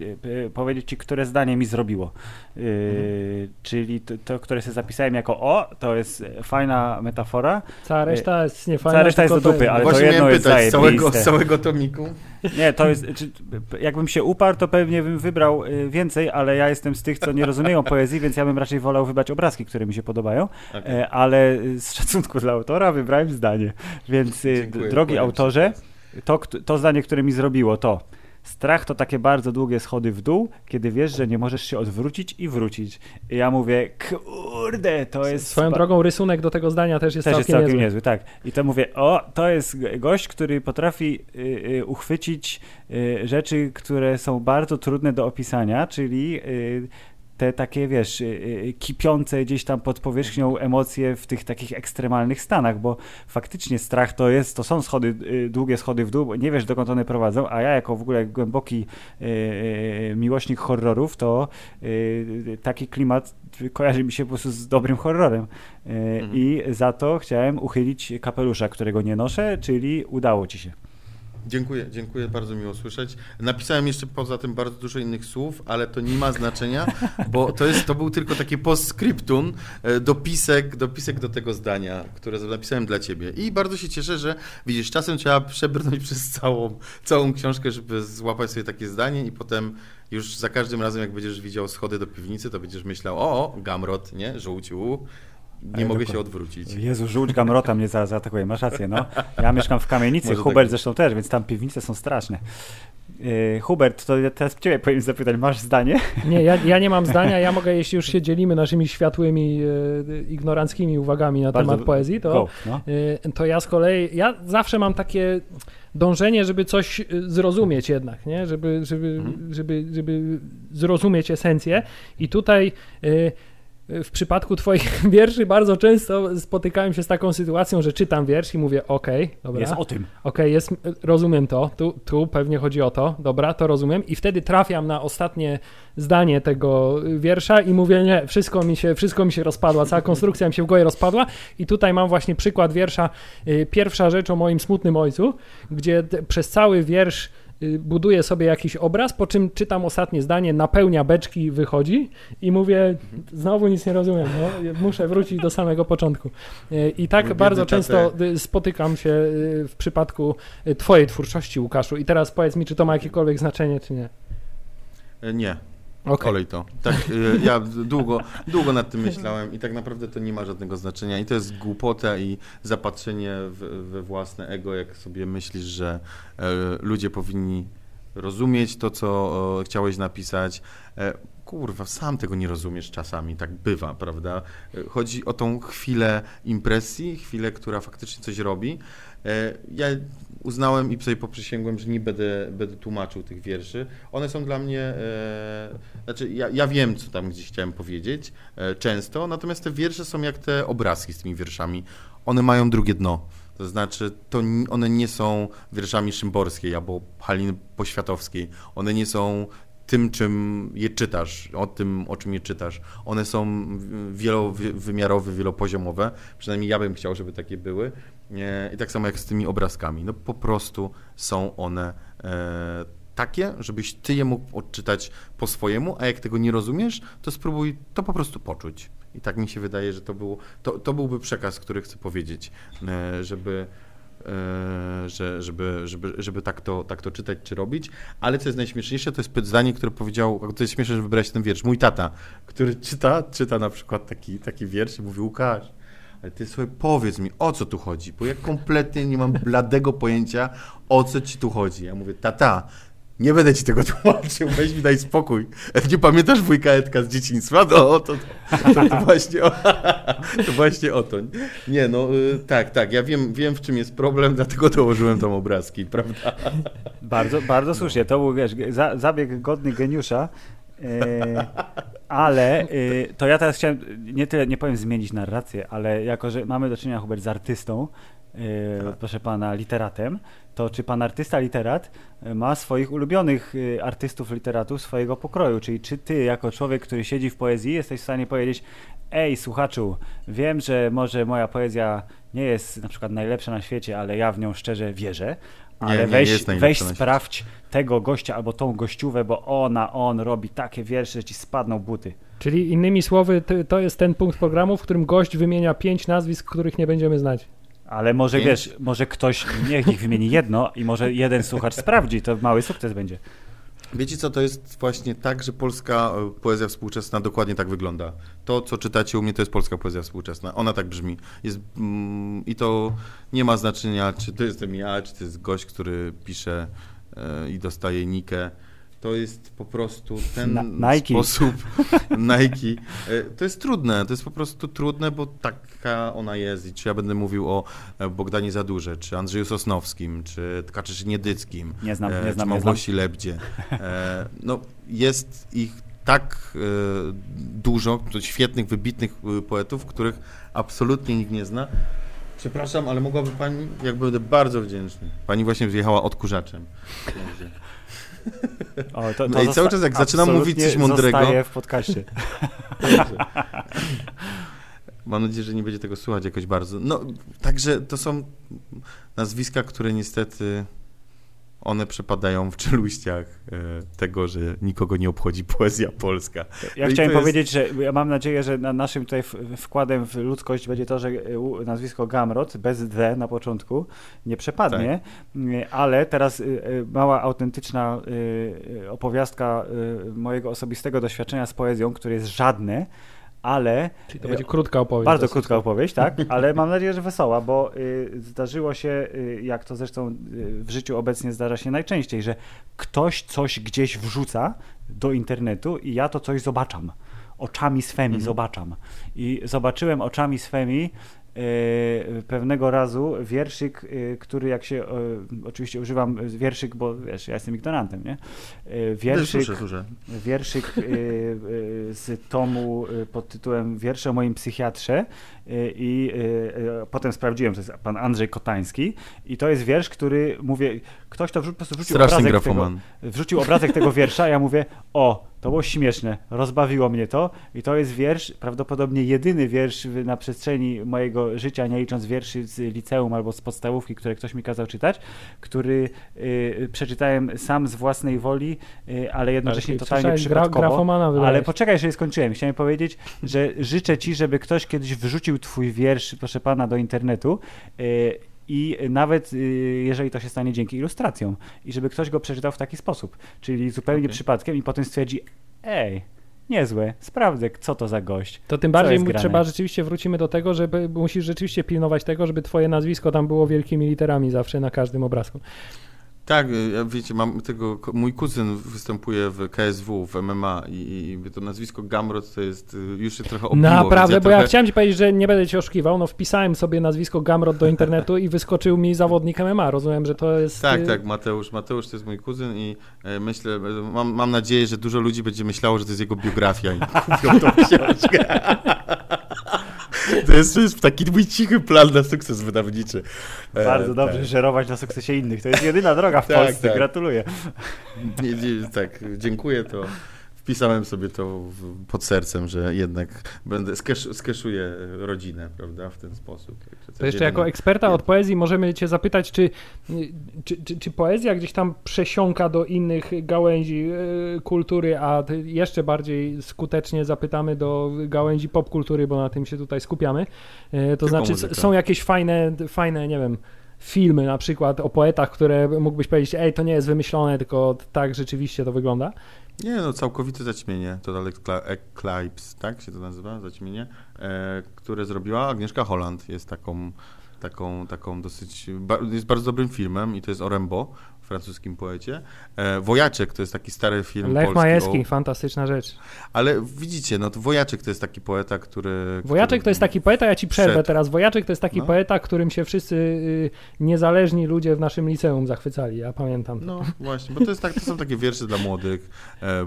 e, powiedzieć ci, które zdanie mi zrobiło. Yy, Mhm. Czyli to, to, które sobie zapisałem jako o, to jest e, fajna metafora. Cała reszta jest niefajna. Cała reszta jest do dupy, to- ale to Właśnie jedno miałem jest pytać, z całego, z całego tomiku. Nie, to jest, czy, jakbym się uparł, to pewnie bym wybrał więcej, ale ja jestem z tych, co nie rozumieją poezji, więc ja bym raczej wolał wybrać obrazki, które mi się podobają, e, ale z szacunku dla autora wybrałem zdanie. Więc y, Dziękuję, drogi autorze, to, to zdanie, które mi zrobiło, to strach to takie bardzo długie schody w dół, kiedy wiesz, że nie możesz się odwrócić i wrócić. I ja mówię, kurde, to jest... Swoją drogą rysunek do tego zdania też jest też jest całkiem całkiem niezły. niezły, tak. I to mówię, o, to jest gość, który potrafi y, y, uchwycić y, rzeczy, które są bardzo trudne do opisania, czyli y, te takie, wiesz, y, y, kipiące gdzieś tam pod powierzchnią emocje w tych takich ekstremalnych stanach, bo faktycznie strach to jest, to są schody, y, długie schody w dół, bo nie wiesz dokąd one prowadzą, a ja jako w ogóle głęboki y, y, miłośnik horrorów, to y, taki klimat kojarzy mi się po prostu z dobrym horrorem. Y, Mhm. I za to chciałem uchylić kapelusza, którego nie noszę, czyli udało ci się. Dziękuję, dziękuję, bardzo miło słyszeć. Napisałem jeszcze poza tym bardzo dużo innych słów, ale to nie ma znaczenia, bo to, jest, to był tylko taki postscriptum, e, dopisek, dopisek do tego zdania, które napisałem dla ciebie. I bardzo się cieszę, że widzisz, czasem trzeba przebrnąć przez całą, całą książkę, żeby złapać sobie takie zdanie i potem już za każdym razem, jak będziesz widział schody do piwnicy, to będziesz myślał, o, gamrot, nie, żółciu, nie mogę się odwrócić. Jezu, żółć gamrota mnie za- zaatakuje, masz rację, no. Ja mieszkam w kamienicy, Może Hubert tak zresztą też, więc tam piwnice są straszne. Yy, Hubert, to ja teraz ciebie powinien zapytać, masz zdanie? Nie, ja, ja nie mam [laughs] zdania. Ja mogę, jeśli już się dzielimy naszymi światłymi, e, ignoranckimi uwagami na Bardzo- temat poezji, to, Go, no. e, to ja z kolei, ja zawsze mam takie dążenie, żeby coś zrozumieć jednak, nie? Żeby, żeby, Mhm. żeby, żeby zrozumieć esencję. I tutaj w przypadku Twoich [laughs] wierszy bardzo często spotykałem się z taką sytuacją, że czytam wiersz i mówię, okej, dobra. Jest o tym. Okej, jest, rozumiem to, tu, tu pewnie chodzi o to, dobra, to rozumiem. I wtedy trafiam na ostatnie zdanie tego wiersza i mówię, nie, wszystko mi się, wszystko mi się rozpadła, cała konstrukcja mi się w głowie rozpadła. I tutaj mam właśnie przykład wiersza, y, pierwsza rzecz o moim smutnym ojcu, gdzie przez cały wiersz y, buduję sobie jakiś obraz, po czym czytam ostatnie zdanie, napełnia beczki, wychodzi i mówię, znowu nic nie rozumiem, no, muszę wrócić do samego początku. Y, I tak Mój bardzo często y, spotykam się y, w przypadku y, twojej twórczości, Łukaszu. I teraz powiedz mi, czy to ma jakiekolwiek znaczenie, czy nie. E, Nie, Okej. olej to. Tak, y, ja długo, długo nad tym myślałem i tak naprawdę to nie ma żadnego znaczenia. I to jest głupota i zapatrzenie we własne ego, jak sobie myślisz, że e, ludzie powinni rozumieć to, co chciałeś napisać. E, kurwa, sam tego nie rozumiesz czasami, tak bywa, prawda? E, Chodzi o tą chwilę impresji, chwilę, która faktycznie coś robi. E, Ja uznałem i sobie poprzysięgłem, że nie będę, będę tłumaczył tych wierszy. One są dla mnie, e, znaczy ja, ja wiem, co tam gdzieś chciałem powiedzieć e, często, natomiast te wiersze są jak te obrazki z tymi wierszami. One mają drugie dno. To znaczy, to one nie są wierszami Szymborskiej albo Haliny Poświatowskiej. One nie są tym, czym je czytasz, o tym, o czym je czytasz. One są wielowymiarowe, wielopoziomowe. Przynajmniej ja bym chciał, żeby takie były. I tak samo jak z tymi obrazkami. No po prostu są one e, takie, żebyś ty je mógł odczytać po swojemu, a jak tego nie rozumiesz, to spróbuj to po prostu poczuć. I tak mi się wydaje, że to, było, to, to byłby przekaz, który chcę powiedzieć, e, żeby, e, że, żeby, żeby, żeby tak, to, tak to czytać czy robić. Ale co jest najśmieszniejsze, to jest zdanie, które powiedział, to jest śmieszne, że wybrałeś ten wiersz, mój tata, który czyta, czyta na przykład taki, taki wiersz i mówi, Łukasz, ale ty sobie powiedz mi, o co tu chodzi, bo ja kompletnie nie mam bladego pojęcia, o co ci tu chodzi. Ja mówię, tata, nie będę ci tego [laughs] tłumaczył, weź mi daj spokój. Nie pamiętasz wujka Edka z dzieciństwa? No, to, to, to, to, właśnie, o, [laughs] to właśnie o to. Nie, no y, tak, tak, ja wiem, wiem w czym jest problem, dlatego dołożyłem tam obrazki, [laughs] prawda? Bardzo, bardzo słusznie. To był, wiesz, zabieg godny geniusza. E, ale e, to ja teraz chciałem, nie tyle, nie powiem zmienić narrację, ale jako, że mamy do czynienia, Hubert, z artystą, e, Tak. proszę pana, literatem, to czy pan artysta, literat ma swoich ulubionych artystów, literatów swojego pokroju? Czyli czy ty, jako człowiek, który siedzi w poezji, jesteś w stanie powiedzieć, ej, słuchaczu, wiem, że może moja poezja nie jest na przykład najlepsza na świecie, ale ja w nią szczerze wierzę, ale nie weź, jest najlepsza weź sprawdź tego gościa albo tą gościówę, bo ona, on robi takie wiersze, że ci spadną buty. Czyli innymi słowy, to, to jest ten punkt programu, w którym gość wymienia pięć nazwisk, których nie będziemy znać. Ale może Pięć. wiesz, może ktoś, niech ich wymieni jedno i może jeden słuchacz sprawdzi, to mały sukces będzie. Wiecie co, to jest właśnie tak, że polska e, poezja współczesna dokładnie tak wygląda. To, co czytacie u mnie, to jest polska poezja współczesna. Ona tak brzmi. Jest, mm, I to nie ma znaczenia, czy to jestem ja, czy to jest gość, który pisze e, i dostaje nikę. To jest po prostu ten Na- Nike. sposób [laughs] Nike. E, To jest trudne, to jest po prostu trudne, bo taka ona jest. I czy ja będę mówił o e, Bogdanie Zadurze, czy Andrzeju Sosnowskim, czy Tkaczyszynie Dyckim, Nie znam, nie e, znam, czy nie znam. Małgosi Lebdzie. No, jest ich tak dużo, świetnych, wybitnych poetów, których absolutnie nikt nie zna. Przepraszam, ale mogłaby pani, jak będę bardzo wdzięczny. Pani właśnie wjechała odkurzaczem. O, to, No i cały czas jak zaczynam mówić coś mądrego- zostaje w podcaście. [laughs] Mam nadzieję, że nie będzie tego słuchać jakoś bardzo. No, także to są nazwiska, które niestety one przepadają w czeluściach e, tego, że nikogo nie obchodzi poezja polska. Ja No chciałem jest- powiedzieć, że ja mam nadzieję, że na naszym tutaj wkładem w ludzkość będzie to, że e, nazwisko Gamrot bez D na początku nie przepadnie, E, ale teraz mała autentyczna opowiastka mojego osobistego doświadczenia z poezją, które jest żadne, ale Czyli to będzie krótka opowieść. Bardzo krótka opowieść, tak, [laughs] ale mam nadzieję, że wesoła, bo y, zdarzyło się, y, jak to zresztą y, w życiu obecnie zdarza się najczęściej, że ktoś coś gdzieś wrzuca do internetu i ja to coś zobaczam. Oczami swemi Mhm. zobaczam. I zobaczyłem oczami swemi pewnego razu wierszyk, e, który jak się, e, oczywiście używam wierszyk, bo wiesz, ja jestem ignorantem, nie? E, Wierszyk, Słyszę, słyszę. wierszyk e, e, z tomu e, pod tytułem Wiersze o moim psychiatrze e, i e, e, potem sprawdziłem, to jest pan Andrzej Kotański i to jest wiersz, który, mówię, ktoś to wrzu- po prostu wrzucił Straszny obrazek tego, wrzucił obrazek tego wiersza, a ja mówię, o, to było śmieszne, rozbawiło mnie to i to jest wiersz, prawdopodobnie jedyny wiersz na przestrzeni mojego życia, nie licząc wierszy z liceum albo z podstawówki, które ktoś mi kazał czytać, który y, przeczytałem sam z własnej woli, y, ale jednocześnie Ale totalnie gra- przypadkowo. grafomana wydałeś. ale poczekaj, jeszcze nie skończyłem. Chciałem powiedzieć, że życzę ci, żeby ktoś kiedyś wrzucił twój wiersz, proszę pana, do internetu. y, I nawet y, jeżeli to się stanie dzięki ilustracjom, i żeby ktoś go przeczytał w taki sposób, czyli zupełnie Okej. przypadkiem, i potem stwierdzi: Ej, niezłe, sprawdzę, co to za gość. To tym bardziej trzeba rzeczywiście wrócimy do tego, żeby musisz rzeczywiście pilnować tego, żeby twoje nazwisko tam było wielkimi literami zawsze na każdym obrazku. Tak, y, ja wiecie, mam tego, mój kuzyn występuje w KSW, w MMA i, i to nazwisko Gamrot to jest, y, już się trochę obiło. Naprawdę, więc bo ja trochę- chciałem ci powiedzieć, że nie będę cię oszukiwał, no wpisałem sobie nazwisko Gamrot do internetu i wyskoczył mi zawodnik MMA. Rozumiem, że to jest... Tak, y, tak, Mateusz. Mateusz to jest mój kuzyn i e, myślę, e, mam, mam nadzieję, że dużo ludzi będzie myślało, że to jest jego biografia i kupią tą książkę. To jest, to jest taki mój cichy plan na sukces wydawniczy. E, Bardzo dobrze tak. żerować na sukcesie innych. To jest jedyna droga w Tak, Polsce. tak. Gratuluję. Nie, nie, tak, dziękuję, to wpisałem sobie to w, pod sercem, że jednak będę, skesz, skeszuję rodzinę, prawda, w ten sposób. To jeszcze jako eksperta od poezji możemy cię zapytać, czy, czy, czy, czy poezja gdzieś tam przesiąka do innych gałęzi e, kultury, a jeszcze bardziej skutecznie zapytamy do gałęzi popkultury, bo na tym się tutaj skupiamy. E, To Tylko znaczy muzyka. są jakieś fajne, fajne, nie wiem, filmy na przykład o poetach, które mógłbyś powiedzieć, ej, to nie jest wymyślone, tylko tak rzeczywiście to wygląda. Nie, no całkowite zaćmienie, Total Eclipse, tak się to nazywa, zaćmienie, e, które zrobiła Agnieszka Holland. Jest taką, taką, taką dosyć, jest bardzo dobrym filmem i to jest o Rembo, francuskim poecie. E, Wojaczek to jest taki stary film Lech polski. Majewski, O, fantastyczna rzecz. ale widzicie, no to Wojaczek to jest taki poeta, który... Wojaczek który to jest taki poeta, ja ci przerwę wszedł. teraz. Wojaczek to jest taki No. poeta, którym się wszyscy y, niezależni ludzie w naszym liceum zachwycali, ja pamiętam. to. No właśnie, bo to, jest tak, to są takie wiersze dla młodych, e,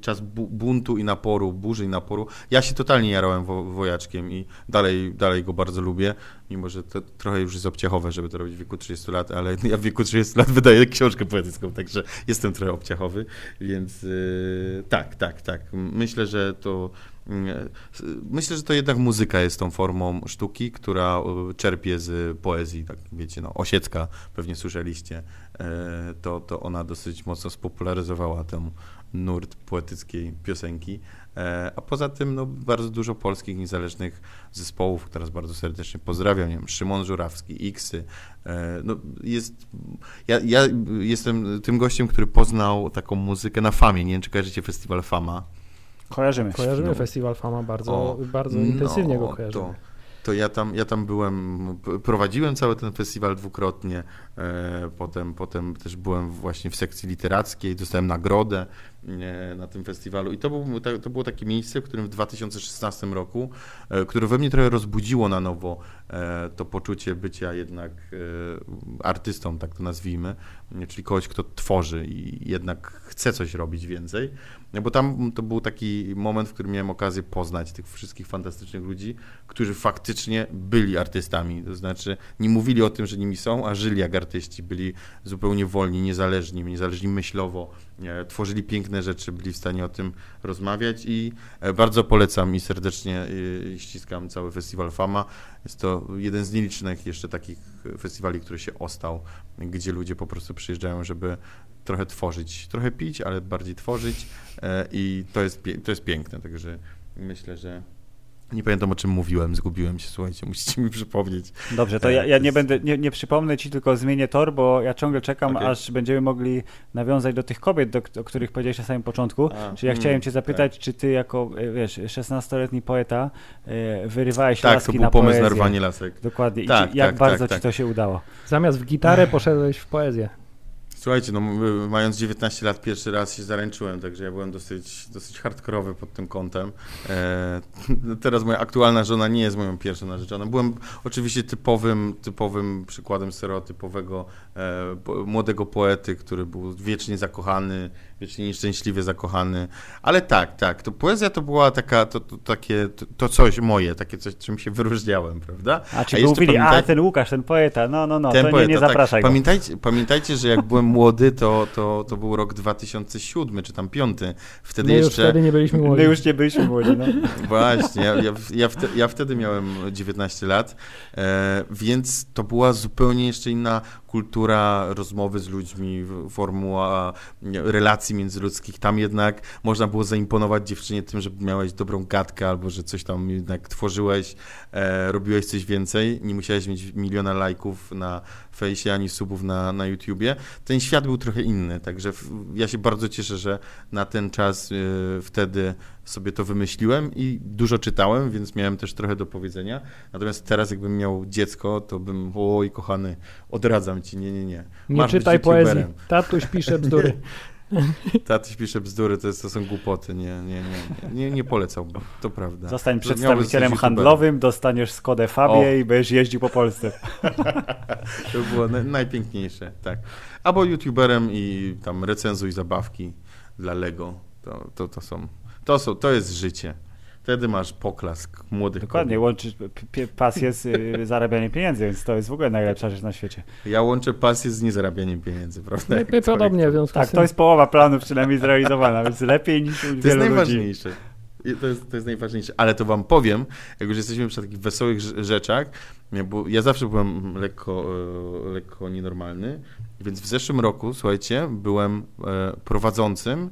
czas bu, buntu i naporu, burzy i naporu. Ja się totalnie jarałem wo, wojaczkiem i dalej, dalej go bardzo lubię, mimo że to trochę już jest obciachowe, żeby to robić w wieku 30 lat, ale ja w wieku 30 lat książkę poetycką, także jestem trochę obciachowy, więc e, tak, tak, tak. Myślę, że to s- Myślę, że to jednak muzyka jest tą formą sztuki, która e, czerpie z poezji, tak wiecie, no, Osiecka pewnie słyszeliście, to, to ona dosyć mocno spopularyzowała ten nurt poetyckiej piosenki. E, A poza tym no, bardzo dużo polskich niezależnych zespołów, teraz bardzo serdecznie pozdrawiam, nie wiem, Szymon Żurawski, Xy. E, No, jest, ja, ja jestem tym gościem, który poznał taką muzykę na Famie. Nie wiem, czy kojarzycie festiwal Fama. Kojarzymy. Kojarzymy no. Festiwal Fama bardzo, O, bardzo intensywnie go no, kojarzymy. To, to ja tam, ja tam byłem, prowadziłem cały ten festiwal dwukrotnie, e, potem, potem też byłem właśnie w sekcji literackiej, dostałem nagrodę na tym festiwalu i to, był, to było takie miejsce, w którym w 2016 roku, e, które we mnie trochę rozbudziło na nowo e, to poczucie bycia jednak e, artystą, tak to nazwijmy, czyli kogoś, kto tworzy i jednak chce coś robić więcej. No bo tam to był taki moment, w którym miałem okazję poznać tych wszystkich fantastycznych ludzi, którzy faktycznie byli artystami. To znaczy nie mówili o tym, że nimi są, a żyli jak artyści. Byli zupełnie wolni, niezależni, niezależni myślowo, tworzyli piękne rzeczy, byli w stanie o tym rozmawiać i e, bardzo polecam i serdecznie e, ściskam cały festiwal Fama. Jest to jeden z nielicznych jeszcze takich festiwali, który się ostał, gdzie ludzie po prostu przyjeżdżają, żeby trochę tworzyć, trochę pić, ale bardziej tworzyć e, i to jest, to jest piękne, także myślę, że nie pamiętam o czym mówiłem, zgubiłem się, słuchajcie, musicie mi przypomnieć. Dobrze, to E, ja, ja to nie będę, nie, nie przypomnę ci, tylko zmienię tor, bo ja ciągle czekam, Okej. aż będziemy mogli nawiązać do tych kobiet, do, o których powiedziałeś na samym początku. A, Czyli ja mm, chciałem cię zapytać, czy ty jako, e, wiesz, 16-letni poeta e, wyrywałeś Tak, laski to był na pomysł poezję. na rwanie lasek. Dokładnie. I Tak, ci, jak tak, bardzo tak, ci tak. to się udało? Zamiast w gitarę poszedłeś w poezję. Słuchajcie, no mając 19 lat pierwszy raz się zaręczyłem, także ja byłem dosyć, dosyć hardkorowy pod tym kątem. E, [laughs] teraz moja aktualna żona nie jest moją pierwszą narzeczoną. Byłem oczywiście typowym, typowym przykładem stereotypowego po, młodego poety, który był wiecznie zakochany, wiecznie nieszczęśliwie zakochany. Ale tak, tak, to poezja to była taka, to, to takie, to, to coś moje, takie coś, czym się wyróżniałem, prawda? A ci jeszcze mówili, a pamiętaj- ten Łukasz, ten poeta, no, no, no, ten to poeta, nie, nie tak. zapraszaj go. Pamiętajcie, pamiętajcie, że jak byłem młody, to, to, to był rok 2007 czy tam 5. Wtedy My już jeszcze. wtedy nie byliśmy młodzi. My już nie byliśmy młodzi, no. [laughs] Właśnie, ja, ja, ja, wte, ja wtedy miałem 19 lat, e, więc to była zupełnie jeszcze inna kultura rozmowy z ludźmi, formuła relacji międzyludzkich. Tam jednak można było zaimponować dziewczynie tym, że miałeś dobrą gadkę albo że coś tam jednak tworzyłeś, e, robiłeś coś więcej. Nie musiałeś mieć miliona lajków na fejsie ani subów na, na YouTubie. Ten świat był trochę inny, także w, ja się bardzo cieszę, że na ten czas e, wtedy sobie to wymyśliłem i dużo czytałem, więc miałem też trochę do powiedzenia. Natomiast teraz jakbym miał dziecko, to bym, oj kochany, odradzam ci, nie, nie, nie. Nie Masz być czytaj poezji. Tatuś pisze bzdury. [laughs] [laughs] Tatuś pisze bzdury, to, jest, to są głupoty, nie, nie, nie, nie, nie polecałbym, to prawda. Zostań przedstawicielem handlowym, dostaniesz Skodę Fabię O. i będziesz jeździł po Polsce. [laughs] To by było na, najpiękniejsze, tak. Albo youtuberem i tam recenzuj zabawki dla Lego. To, to, to są, to są, to jest życie. Wtedy masz poklask młodych Dokładnie, kobiet. łączysz pasję z y, [laughs] zarabianiem pieniędzy, więc to jest w ogóle najlepsza rzecz na świecie. Ja łączę pasję z niezarabianiem pieniędzy, prawda? My, Jak my podobnie w Tak, to jest połowa planu przynajmniej zrealizowana, więc lepiej niż u To jest wielu ludzi. najważniejsze. I To jest, to jest najważniejsze, ale to wam powiem, jak już jesteśmy przy takich wesołych rz- rzeczach, bo ja zawsze byłem lekko, e, lekko nienormalny, więc w zeszłym roku, słuchajcie, byłem e, prowadzącym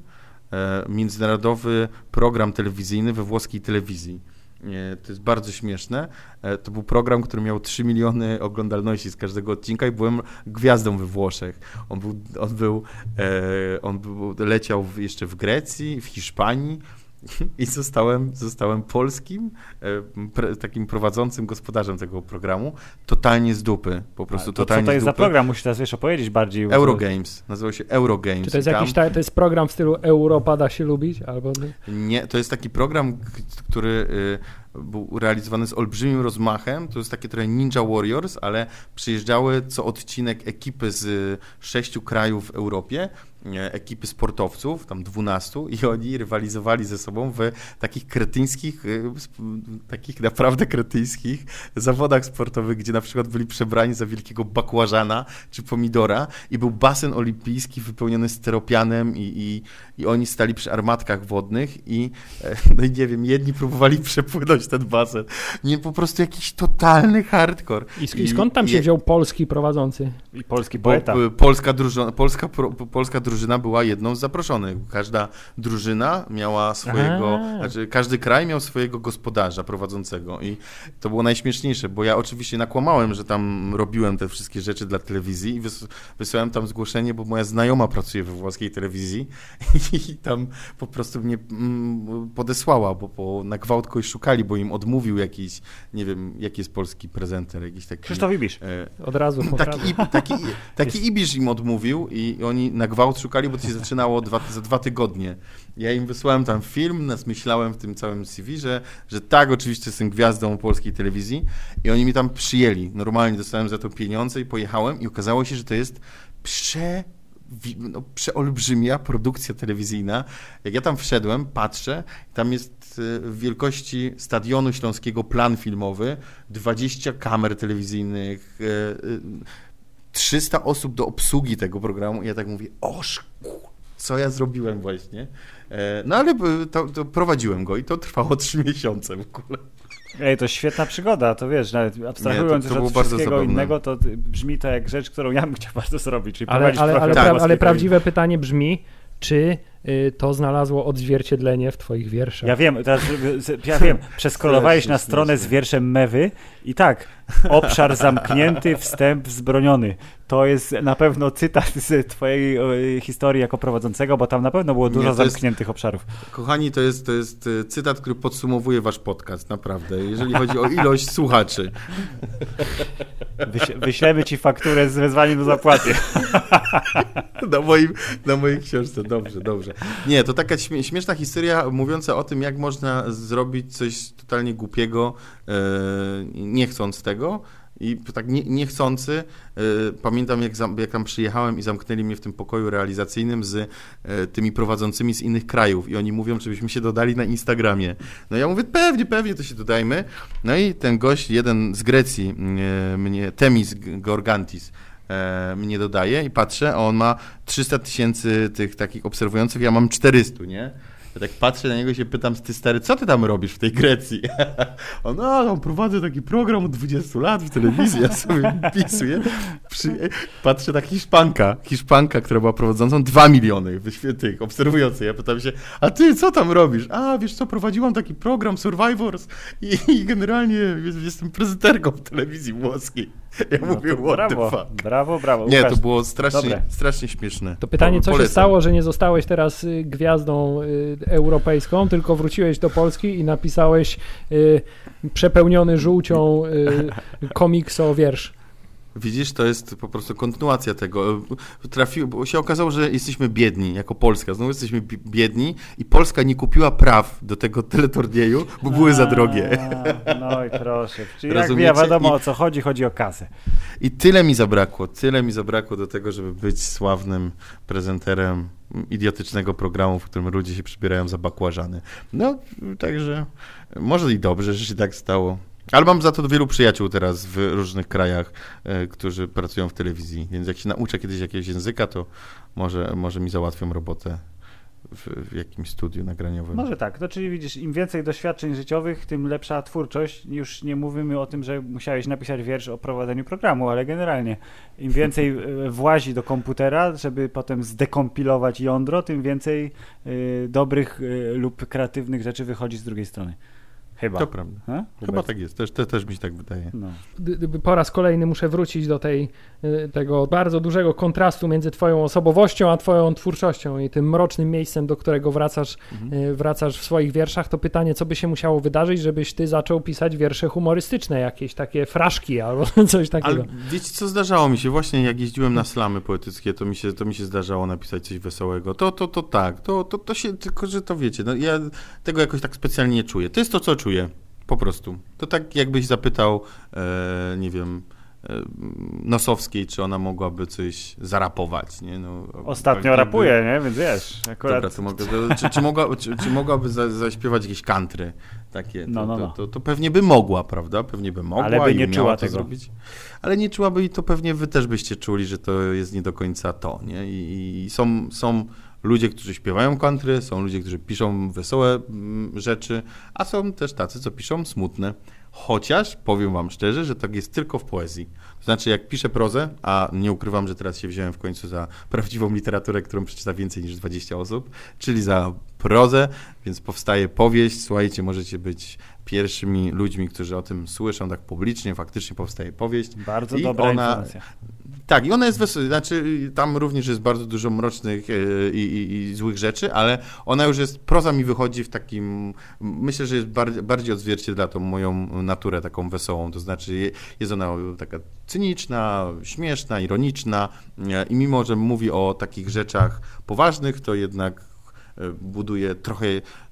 międzynarodowy program telewizyjny we włoskiej telewizji. Nie, To jest bardzo śmieszne. E, To był program, który miał 3 miliony oglądalności z każdego odcinka i byłem gwiazdą we Włoszech. On był, on był, e, on był leciał jeszcze w Grecji, w Hiszpanii i zostałem, zostałem polskim, e, pre, takim prowadzącym gospodarzem tego programu. Totalnie z dupy, po prostu A to co totalnie to jest za program? Musisz teraz jeszcze opowiedzieć bardziej. Eurogames, nazywał się Eurogames. Czy to jest tam- jakiś ta, to jest program w stylu Europa da się lubić? Albo Nie, to jest taki program, który y, był realizowany z olbrzymim rozmachem. To jest takie trochę Ninja Warriors, ale przyjeżdżały co odcinek ekipy z y, sześciu krajów w Europie, ekipy sportowców, tam 12 i oni rywalizowali ze sobą w takich kretyńskich, sp- takich naprawdę kretyńskich zawodach sportowych, gdzie na przykład byli przebrani za wielkiego bakłażana czy pomidora i był basen olimpijski wypełniony steropianem i, i, i oni stali przy armatkach wodnych i e, [laughs] no i nie wiem, jedni próbowali przepłynąć ten basen. Nie, po prostu jakiś totalny hardcore. I, sk- i skąd tam się je- wziął polski prowadzący? I polski bo poeta. y, polska, drużyna, polska, polska drużyna była jedną z zaproszonych. Każda drużyna miała swojego, Aha. znaczy każdy kraj miał swojego gospodarza prowadzącego i to było najśmieszniejsze, bo ja oczywiście nakłamałem, że tam robiłem te wszystkie rzeczy dla telewizji i wys, wysłałem tam zgłoszenie, bo moja znajoma pracuje we włoskiej telewizji [laughs] i tam po prostu mnie mm, podesłała, bo po, na gwałt kogoś szukali, bo im odmówił jakiś, nie wiem, jaki jest polski prezenter, jakiś taki... Krzysztof Ibisz. e, Od razu od razu. Taki, [laughs] taki, taki Ibisz im odmówił i oni na gwałt szukali, bo to się zaczynało dwa, za dwa tygodnie. Ja im wysłałem tam film, nasmyślałem w tym całym CV, że, że tak, oczywiście jestem gwiazdą polskiej telewizji i oni mi tam przyjęli. Normalnie dostałem za to pieniądze i pojechałem i okazało się, że to jest prze no, przeolbrzymia produkcja telewizyjna. Jak ja tam wszedłem, patrzę, tam jest e, w wielkości Stadionu Śląskiego plan filmowy, 20 kamer telewizyjnych, e, e, 300 osób do obsługi tego programu i ja tak mówię, oż co ja zrobiłem właśnie. E, No ale e, to, to prowadziłem go i to trwało 3 miesiące w ogóle. Ej, to świetna przygoda, to wiesz, nawet abstrahując Nie, to- to już od wszystkiego innego, to ty- brzmi to jak rzecz, którą ja bym chciał bardzo zrobić, czyli Ale, ale, ale, pra, ale prawdziwe pytanie brzmi, czy y, to znalazło odzwierciedlenie w twoich wierszach. Ja wiem, teraz, ja wiem, [laughs] przeskrolowałeś na stronę z wierszem Mewy i tak, obszar zamknięty, wstęp wzbroniony. To jest na pewno cytat z twojej historii jako prowadzącego, bo tam na pewno było Nie, dużo jest- zamkniętych obszarów. Kochani, to jest, to jest e, cytat, który podsumowuje wasz podcast, naprawdę, jeżeli chodzi o ilość słuchaczy. Wyś, wyślemy ci fakturę z wezwaniem do zapłaty. [laughs] Na, moim, na mojej książce, dobrze, dobrze. Nie, to taka śmie- śmieszna historia mówiąca o tym, jak można zrobić coś totalnie głupiego, e, nie chcąc tego. I tak nie, niechcący, e, pamiętam jak, zam, jak tam przyjechałem i zamknęli mnie w tym pokoju realizacyjnym z e, tymi prowadzącymi z innych krajów i oni mówią, żebyśmy się dodali na Instagramie. No ja mówię, pewnie, pewnie, to się dodajmy. No i ten gość, jeden z Grecji, mnie, mnie Temis Gorgantis, e, mnie dodaje i patrzę, a on ma 300 tysięcy tych takich obserwujących, ja mam 400, nie? Ja tak patrzę na niego i się pytam, ty stary, co ty tam robisz w tej Grecji? [laughs] On, no, no prowadzę taki program od 20 lat w telewizji, ja sobie [laughs] pisuję. Patrzę, tak Hiszpanka, Hiszpanka, która była prowadzącą 2 miliony wyświe- tych obserwujących. Ja pytam się, a ty co tam robisz? A, wiesz co, prowadziłam taki program Survivors i, i generalnie jest- jestem prezenterką w telewizji włoskiej. Ja No mówię, what brawo, the fuck? brawo, brawo. Nie, Łukasz, to było strasznie, Dobre. strasznie śmieszne. To pytanie, co się polecam. stało, że nie zostałeś teraz y, gwiazdą y, europejską, tylko wróciłeś do Polski i napisałeś y, przepełniony żółcią y, komikso wiersz. Widzisz, to jest po prostu kontynuacja tego. Trafiło, bo się okazało, że jesteśmy biedni jako Polska. Znowu jesteśmy bi- biedni i Polska nie kupiła praw do tego teleturnieju, bo były za drogie. No i proszę. Czyli jak Rozumiecie? wiadomo I- o co chodzi, chodzi o kasę. I tyle mi zabrakło, tyle mi zabrakło do tego, żeby być sławnym prezenterem idiotycznego programu, w którym ludzie się przybierają za bakłażany. No, także może i dobrze, że się tak stało. Ale mam za to wielu przyjaciół teraz w różnych krajach, e, którzy pracują w telewizji, więc jak się nauczę kiedyś jakiegoś języka, to może, może mi załatwią robotę w, w jakimś studiu nagraniowym. Może tak, to czyli widzisz, im więcej doświadczeń życiowych, tym lepsza twórczość. Już nie mówimy o tym, że musiałeś napisać wiersz o prowadzeniu programu, ale generalnie im więcej e, włazi do komputera, żeby potem zdekompilować jądro, tym więcej e, dobrych e, lub kreatywnych rzeczy wychodzi z drugiej strony. Chyba. To prawda. Chyba tak jest, też, te, też mi się tak wydaje. No. Po raz kolejny muszę wrócić do tej, y, tego bardzo dużego kontrastu między twoją osobowością a twoją twórczością i tym mrocznym miejscem, do którego wracasz, Mhm. y, wracasz w swoich wierszach. To pytanie, co by się musiało wydarzyć, żebyś ty zaczął pisać wiersze humorystyczne, jakieś takie fraszki albo [laughs] coś takiego. Ale wiecie co, zdarzało mi się właśnie, jak jeździłem na slamy poetyckie, to mi się, to mi się zdarzało napisać coś wesołego. To, to, to tak, to, to, to się, tylko że to wiecie, no ja tego jakoś tak specjalnie nie czuję. To jest to, co czuję, po prostu. To tak jakbyś zapytał, e, nie wiem, e, Nosowskiej, czy ona mogłaby coś zarapować, nie? No, Ostatnio jakby- rapuje, nie? Więc wiesz, akurat... Dobra, to mogę, to, czy, czy, mogła, czy, czy mogłaby za, zaśpiewać jakieś country takie? To, No, no, no. To, to, to pewnie by mogła, prawda? Pewnie by mogła Ale by nie czuła to tego. zrobić. Ale nie czułaby i to pewnie wy też byście czuli, że to jest nie do końca to, nie? I, i są, są ludzie, którzy śpiewają country, są ludzie, którzy piszą wesołe mm, rzeczy, a są też tacy, co piszą smutne. Chociaż powiem wam szczerze, że tak jest tylko w poezji. To znaczy, jak piszę prozę, a nie ukrywam, że teraz się wziąłem w końcu za prawdziwą literaturę, którą przeczyta więcej niż 20 osób, czyli za prozę, więc powstaje powieść. Słuchajcie, możecie być pierwszymi ludźmi, którzy o tym słyszą tak publicznie. Faktycznie powstaje powieść. Bardzo I dobra ona- informacja. Tak, i ona jest wesoła, znaczy tam również jest bardzo dużo mrocznych e, i, i, i złych rzeczy, ale ona już jest, proza mi wychodzi w takim, myślę, że jest bardziej, bardziej odzwierciedla tą moją naturę taką wesołą, to znaczy je- jest ona taka cyniczna, śmieszna, ironiczna e, i mimo, że mówi o takich rzeczach poważnych, to jednak e, buduje trochę,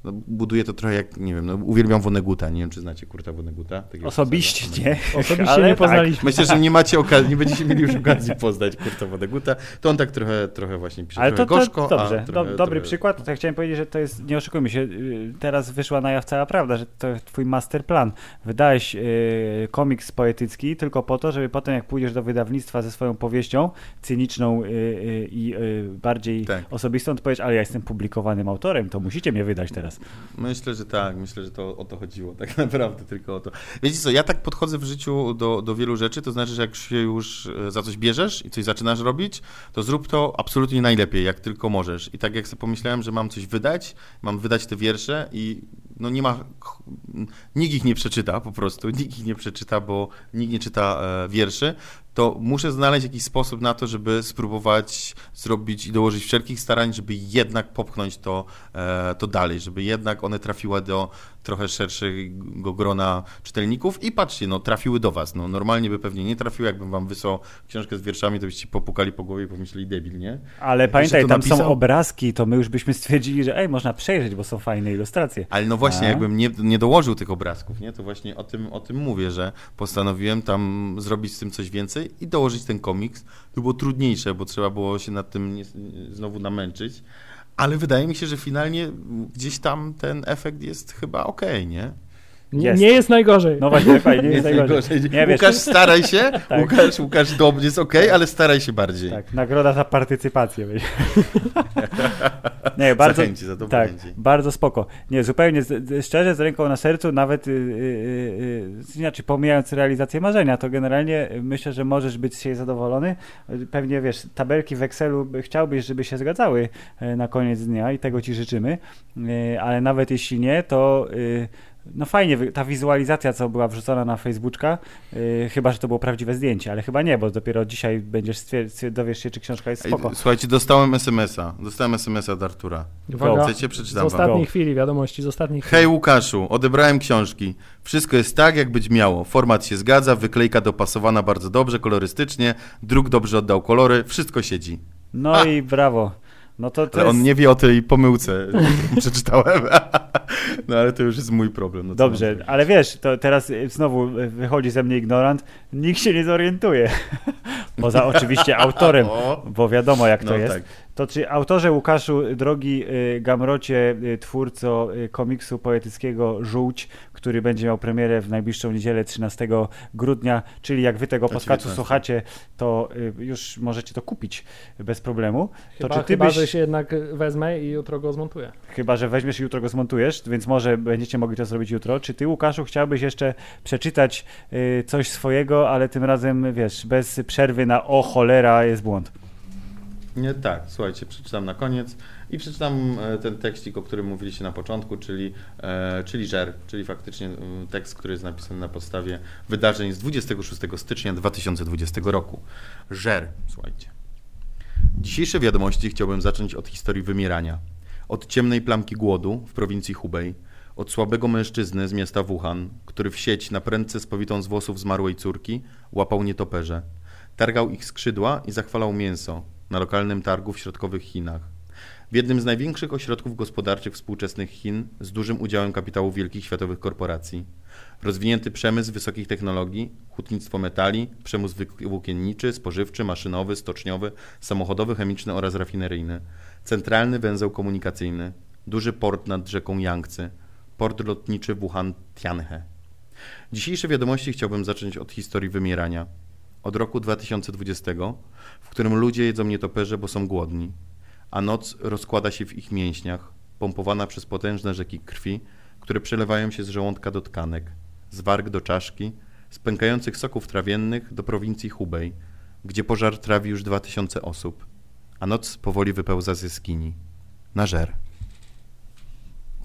no, buduje to trochę jak, nie wiem, no, uwielbiam Woneguta, nie wiem, czy znacie Kurta Woneguta. Osobiście pisarza. nie. Osobiście ale nie tak. poznaliśmy. Myślę, że nie macie okazji, nie będziecie mieli już okazji poznać Kurta Woneguta. To on tak trochę, trochę właśnie pisze Ale to, trochę to gorzko, dobrze, a do, trochę, dobry trochę... przykład. To ja chciałem powiedzieć, że to jest, nie oszukujmy się, y, teraz wyszła na jaw cała prawda, że to twój masterplan. Wydałeś y, komiks poetycki tylko po to, żeby potem jak pójdziesz do wydawnictwa ze swoją powieścią cyniczną y, y, i y, bardziej Tak. osobistą, to powiesz, ale ja jestem publikowanym autorem, to musicie mnie wydać teraz. Teraz. Myślę, że tak, myślę, że to o to chodziło, [laughs] tak naprawdę tylko o to. Wiecie co, ja tak podchodzę w życiu do, do wielu rzeczy, to znaczy, że jak się już e, za coś bierzesz i coś zaczynasz robić, to zrób to absolutnie najlepiej, jak tylko możesz. I tak jak sobie pomyślałem, że mam coś wydać, mam wydać te wiersze i no nie ma, nikt ich nie przeczyta po prostu, [laughs] nikt ich nie przeczyta, bo nikt nie czyta e, wierszy, to muszę znaleźć jakiś sposób na to, żeby spróbować zrobić i dołożyć wszelkich starań, żeby jednak popchnąć to, e, to dalej, żeby jednak one trafiły do trochę szerszego grona czytelników i patrzcie, no trafiły do was. No, normalnie by pewnie nie trafiły, jakbym wam wysłał książkę z wierszami, to byście popukali po głowie i pomyśleli debil, nie? Ale pamiętaj, tam napisał... są obrazki, to my już byśmy stwierdzili, że ej, można przejrzeć, bo są fajne ilustracje. Ale no właśnie, A? jakbym nie, nie dołożył tych obrazków, nie, to właśnie o tym, o tym mówię, że postanowiłem tam zrobić z tym coś więcej i dołożyć ten komiks. To było trudniejsze, bo trzeba było się nad tym nie, znowu namęczyć ale wydaje mi się, że finalnie gdzieś tam ten efekt jest chyba okej, okay, nie? Jest. Nie jest najgorzej. No właśnie, fajnie, [laughs] nie jest najgorzej. Nie, Łukasz, staraj się. [laughs] tak. Łukasz, Łukasz dobrze, jest ok, ale staraj się bardziej. Tak, nagroda za partycypację. [laughs] nie, bardzo, Zachęci, za tak, bardzo spoko. Nie, zupełnie szczerze, z ręką na sercu, nawet yy, yy, yy, inaczej, pomijając realizację marzenia, to generalnie myślę, że możesz być z siebie zadowolony. Pewnie, wiesz, tabelki w Excelu chciałbyś, żeby się zgadzały e, na koniec dnia i tego ci życzymy, e, ale nawet jeśli nie, to y, no fajnie, ta wizualizacja, co była wrzucona na Facebooka, yy, chyba, że to było prawdziwe zdjęcie, ale chyba nie, bo dopiero dzisiaj będziesz dowiesz się, czy książka jest spoko. Słuchajcie, dostałem SMS-a, dostałem SMS-a od Artura. Uwaga, Chcecie? Przeczytam Z ostatniej wam. chwili, wiadomości z ostatniej chwili. Hej Łukaszu, odebrałem książki. Wszystko jest tak, jak być miało. Format się zgadza, wyklejka dopasowana bardzo dobrze, kolorystycznie, druk dobrze oddał kolory, wszystko siedzi. No A. i brawo. No to, to ale jest... on nie wie o tej pomyłce, [laughs] przeczytałem. [laughs] no ale to już jest mój problem. No Dobrze, ale wiesz, to teraz znowu wychodzi ze mnie ignorant, nikt się nie zorientuje. [laughs] Poza oczywiście autorem, [laughs] bo wiadomo jak to no, jest. Tak. To czy autorze Łukaszu, drogi y, Gamrocie, y, twórco y, komiksu poetyckiego Żółć, który będzie miał premierę w najbliższą niedzielę 13 grudnia, czyli jak wy tego podcastu słuchacie, to już możecie to kupić bez problemu. Chyba, to czy ty chyba byś... że się jednak wezmę i jutro go zmontuję. Chyba, że weźmiesz i jutro go zmontujesz, więc może będziecie mogli to zrobić jutro. Czy ty, Łukaszu, chciałbyś jeszcze przeczytać coś swojego, ale tym razem, wiesz, bez przerwy na o cholera jest błąd? Nie, tak, słuchajcie, przeczytam na koniec i przeczytam e, ten tekstik, o którym mówiliście na początku, czyli, e, czyli żer, czyli faktycznie e, tekst, który jest napisany na podstawie wydarzeń z 26 stycznia 2020 roku. Żer, słuchajcie. Dzisiejsze wiadomości chciałbym zacząć od historii wymierania. Od ciemnej plamki głodu w prowincji Hubei, od słabego mężczyzny z miasta Wuhan, który w sieć na prędce spowitą z włosów zmarłej córki łapał nietoperze. Targał ich skrzydła i zachwalał mięso, na lokalnym targu w środkowych Chinach. W jednym z największych ośrodków gospodarczych współczesnych Chin z dużym udziałem kapitału wielkich światowych korporacji. Rozwinięty przemysł wysokich technologii, hutnictwo metali, przemysł włókienniczy, spożywczy, maszynowy, stoczniowy, samochodowy, chemiczny oraz rafineryjny. Centralny węzeł komunikacyjny, duży port nad rzeką Yangtze, port lotniczy Wuhan-Tianhe. Dzisiejsze wiadomości chciałbym zacząć od historii wymierania. Od roku 2020 w którym ludzie jedzą nietoperze, bo są głodni, a noc rozkłada się w ich mięśniach, pompowana przez potężne rzeki krwi, które przelewają się z żołądka do tkanek, z warg do czaszki, z pękających soków trawiennych do prowincji Hubei, gdzie pożar trawi już dwa tysiące osób, a noc powoli wypełza z jaskini. Na żer.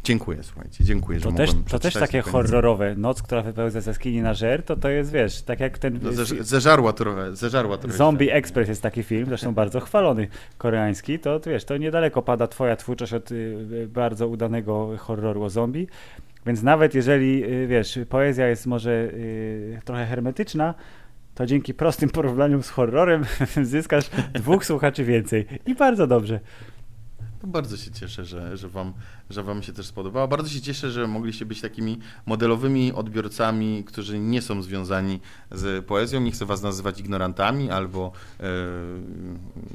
Dziękuję, słuchajcie, dziękuję, to że też, To też takie horrorowe. Noc, która wypełza ze skini na żer, to to jest, wiesz, tak jak ten... No, ze, zeżarła trochę, zeżarła trochę. Zombie Express jest taki film, zresztą bardzo chwalony, koreański, to wiesz, to niedaleko pada twoja twórczość od y, bardzo udanego horroru o zombie, więc nawet jeżeli, y, wiesz, poezja jest może y, trochę hermetyczna, to dzięki prostym porównaniom z horrorem [laughs] zyskasz dwóch słuchaczy więcej. I bardzo dobrze. Bardzo się cieszę, że, że, wam, że Wam się też spodobało. Bardzo się cieszę, że mogliście być takimi modelowymi odbiorcami, którzy nie są związani z poezją. Nie chcę Was nazywać ignorantami albo e,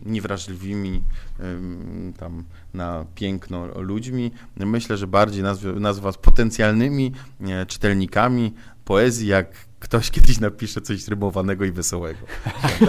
niewrażliwymi e, tam na piękno ludźmi. Myślę, że bardziej nazwę, nazwę Was potencjalnymi e, czytelnikami poezji, jak ktoś kiedyś napisze coś rymowanego i wesołego.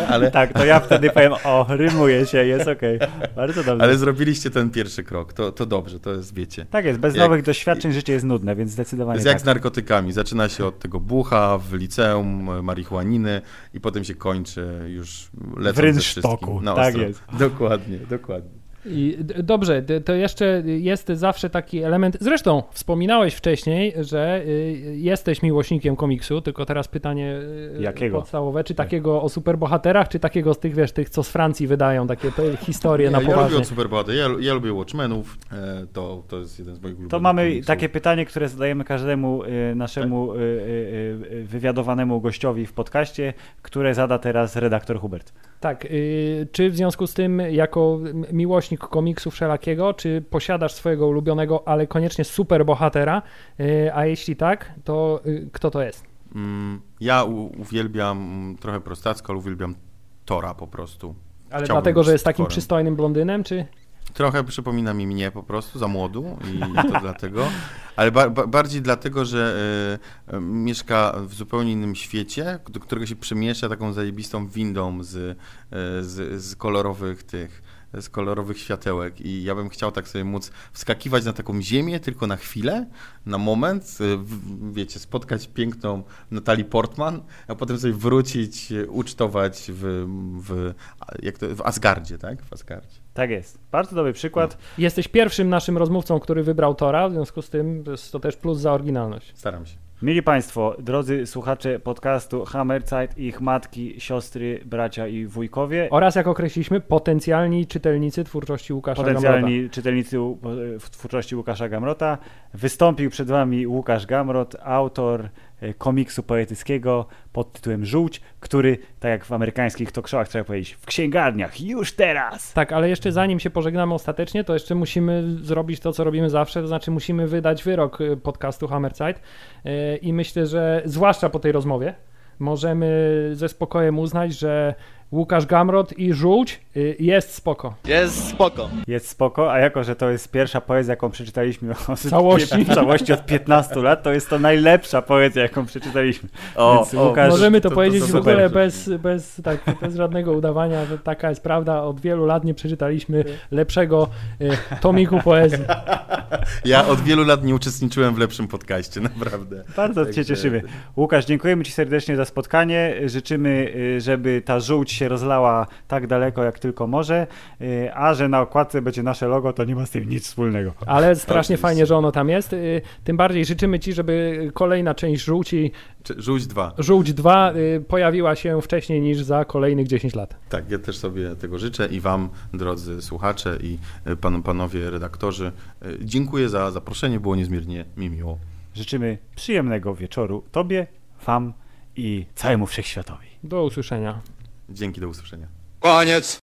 Ale, Tak, to ja wtedy powiem, o, rymuje się, jest okej. Bardzo dobrze. ale zrobiliście ten pierwszy krok, to, to dobrze, to jest, wiecie. Tak jest, bez Jak- nowych doświadczeń życie jest nudne, więc To zdecydowanie jest jak tak. z narkotykami. Zaczyna się od tego bucha w liceum, marihuaniny i potem się kończy już lecąc W ze wszystkim na tak ostro. jest. Dokładnie, dokładnie. I dobrze, to jeszcze jest zawsze taki element. Zresztą wspominałeś wcześniej, że y, jesteś miłośnikiem komiksu, tylko teraz pytanie y, Jakiego? podstawowe, czy takiego o superbohaterach, czy takiego z tych, wiesz, tych, co z Francji wydają, takie te [laughs] historie Ja, na ja lubię poważnie. od Superbohater, ja, ja lubię Watchmenów, e, to, to jest jeden z moich ulubionych To mamy komiksów. takie pytanie, które zadajemy każdemu y, naszemu y, y, wywiadowanemu gościowi w podcaście, które zada teraz redaktor Hubert. Tak, y, czy w związku z tym, jako m- miłośnik komiksu wszelakiego, czy posiadasz swojego ulubionego, ale koniecznie superbohatera, y, a jeśli tak, to y, kto to jest? Mm, Ja uwielbiam, mm, trochę prostacko, ale uwielbiam Tora po prostu. Ale Chciałbym dlatego, że jest takim przystojnym blondynem, czy... Trochę przypomina mi mnie po prostu, za młodu i to [laughs] dlatego, ale ba, bardziej dlatego, że y, y, mieszka w zupełnie innym świecie, do którego się przemiesza taką zajebistą windą z, y, z, z kolorowych tych, z kolorowych światełek i ja bym chciał tak sobie móc wskakiwać na taką ziemię tylko na chwilę, na moment, y, wiecie, spotkać piękną Natalii Portman, a potem sobie wrócić, y, ucztować w, w, jak to, w Asgardzie, tak? W Asgardzie. Tak jest. Bardzo dobry przykład. Jesteś pierwszym naszym rozmówcą, który wybrał Tora, w związku z tym to też plus za oryginalność. Staram się. Mili Państwo, drodzy słuchacze podcastu Hammerzeit, ich matki, siostry, bracia i wujkowie, Oraz, jak określiliśmy, potencjalni czytelnicy twórczości Łukasza Gamrota. potencjalni czytelnicy u- w twórczości Łukasza Gamrota, wystąpił przed Wami Łukasz Gamrot, autor komiksu poetyckiego pod tytułem Żółć, który, tak jak w amerykańskich talk showach trzeba powiedzieć, w księgarniach już teraz! Tak, ale jeszcze zanim się pożegnamy ostatecznie, to jeszcze musimy zrobić to, co robimy zawsze, to znaczy musimy wydać wyrok y, podcastu Hammerzeit Y, i myślę, że zwłaszcza po tej rozmowie możemy ze spokojem uznać, że Łukasz Gamrot i Żółć y, jest spoko. Jest spoko. Jest spoko, a jako, że to jest pierwsza poezja, jaką przeczytaliśmy od Całości. w całości od 15 lat, to jest to najlepsza poezja, jaką przeczytaliśmy. O, Więc o, Łukasz, Możemy to, to- to powiedzieć w super. ogóle bez, bez, tak, bez żadnego udawania, że taka jest prawda. Od wielu lat nie przeczytaliśmy lepszego y, tomiku poezji. Ja od wielu lat nie uczestniczyłem w lepszym podcaście, naprawdę. Bardzo Także- się cieszymy. Łukasz, dziękujemy Ci serdecznie za spotkanie. Życzymy, y, żeby ta żółć się rozlała tak daleko, jak tylko może, y, a że na okładce będzie nasze logo, to nie ma z tym nic wspólnego. Ale strasznie Oczywiście. fajnie, że ono tam jest. Y, Tym bardziej życzymy Ci, żeby kolejna część żółci, Żółć 2. żółć 2, y, pojawiła się wcześniej niż za kolejnych 10 lat. Tak, ja też sobie tego życzę i Wam, drodzy słuchacze i pan, panowie redaktorzy, dziękuję za zaproszenie, było niezmiernie mi miło. Życzymy przyjemnego wieczoru Tobie, Wam i całemu wszechświatowi. Do usłyszenia. Dzięki, do usłyszenia. Koniec.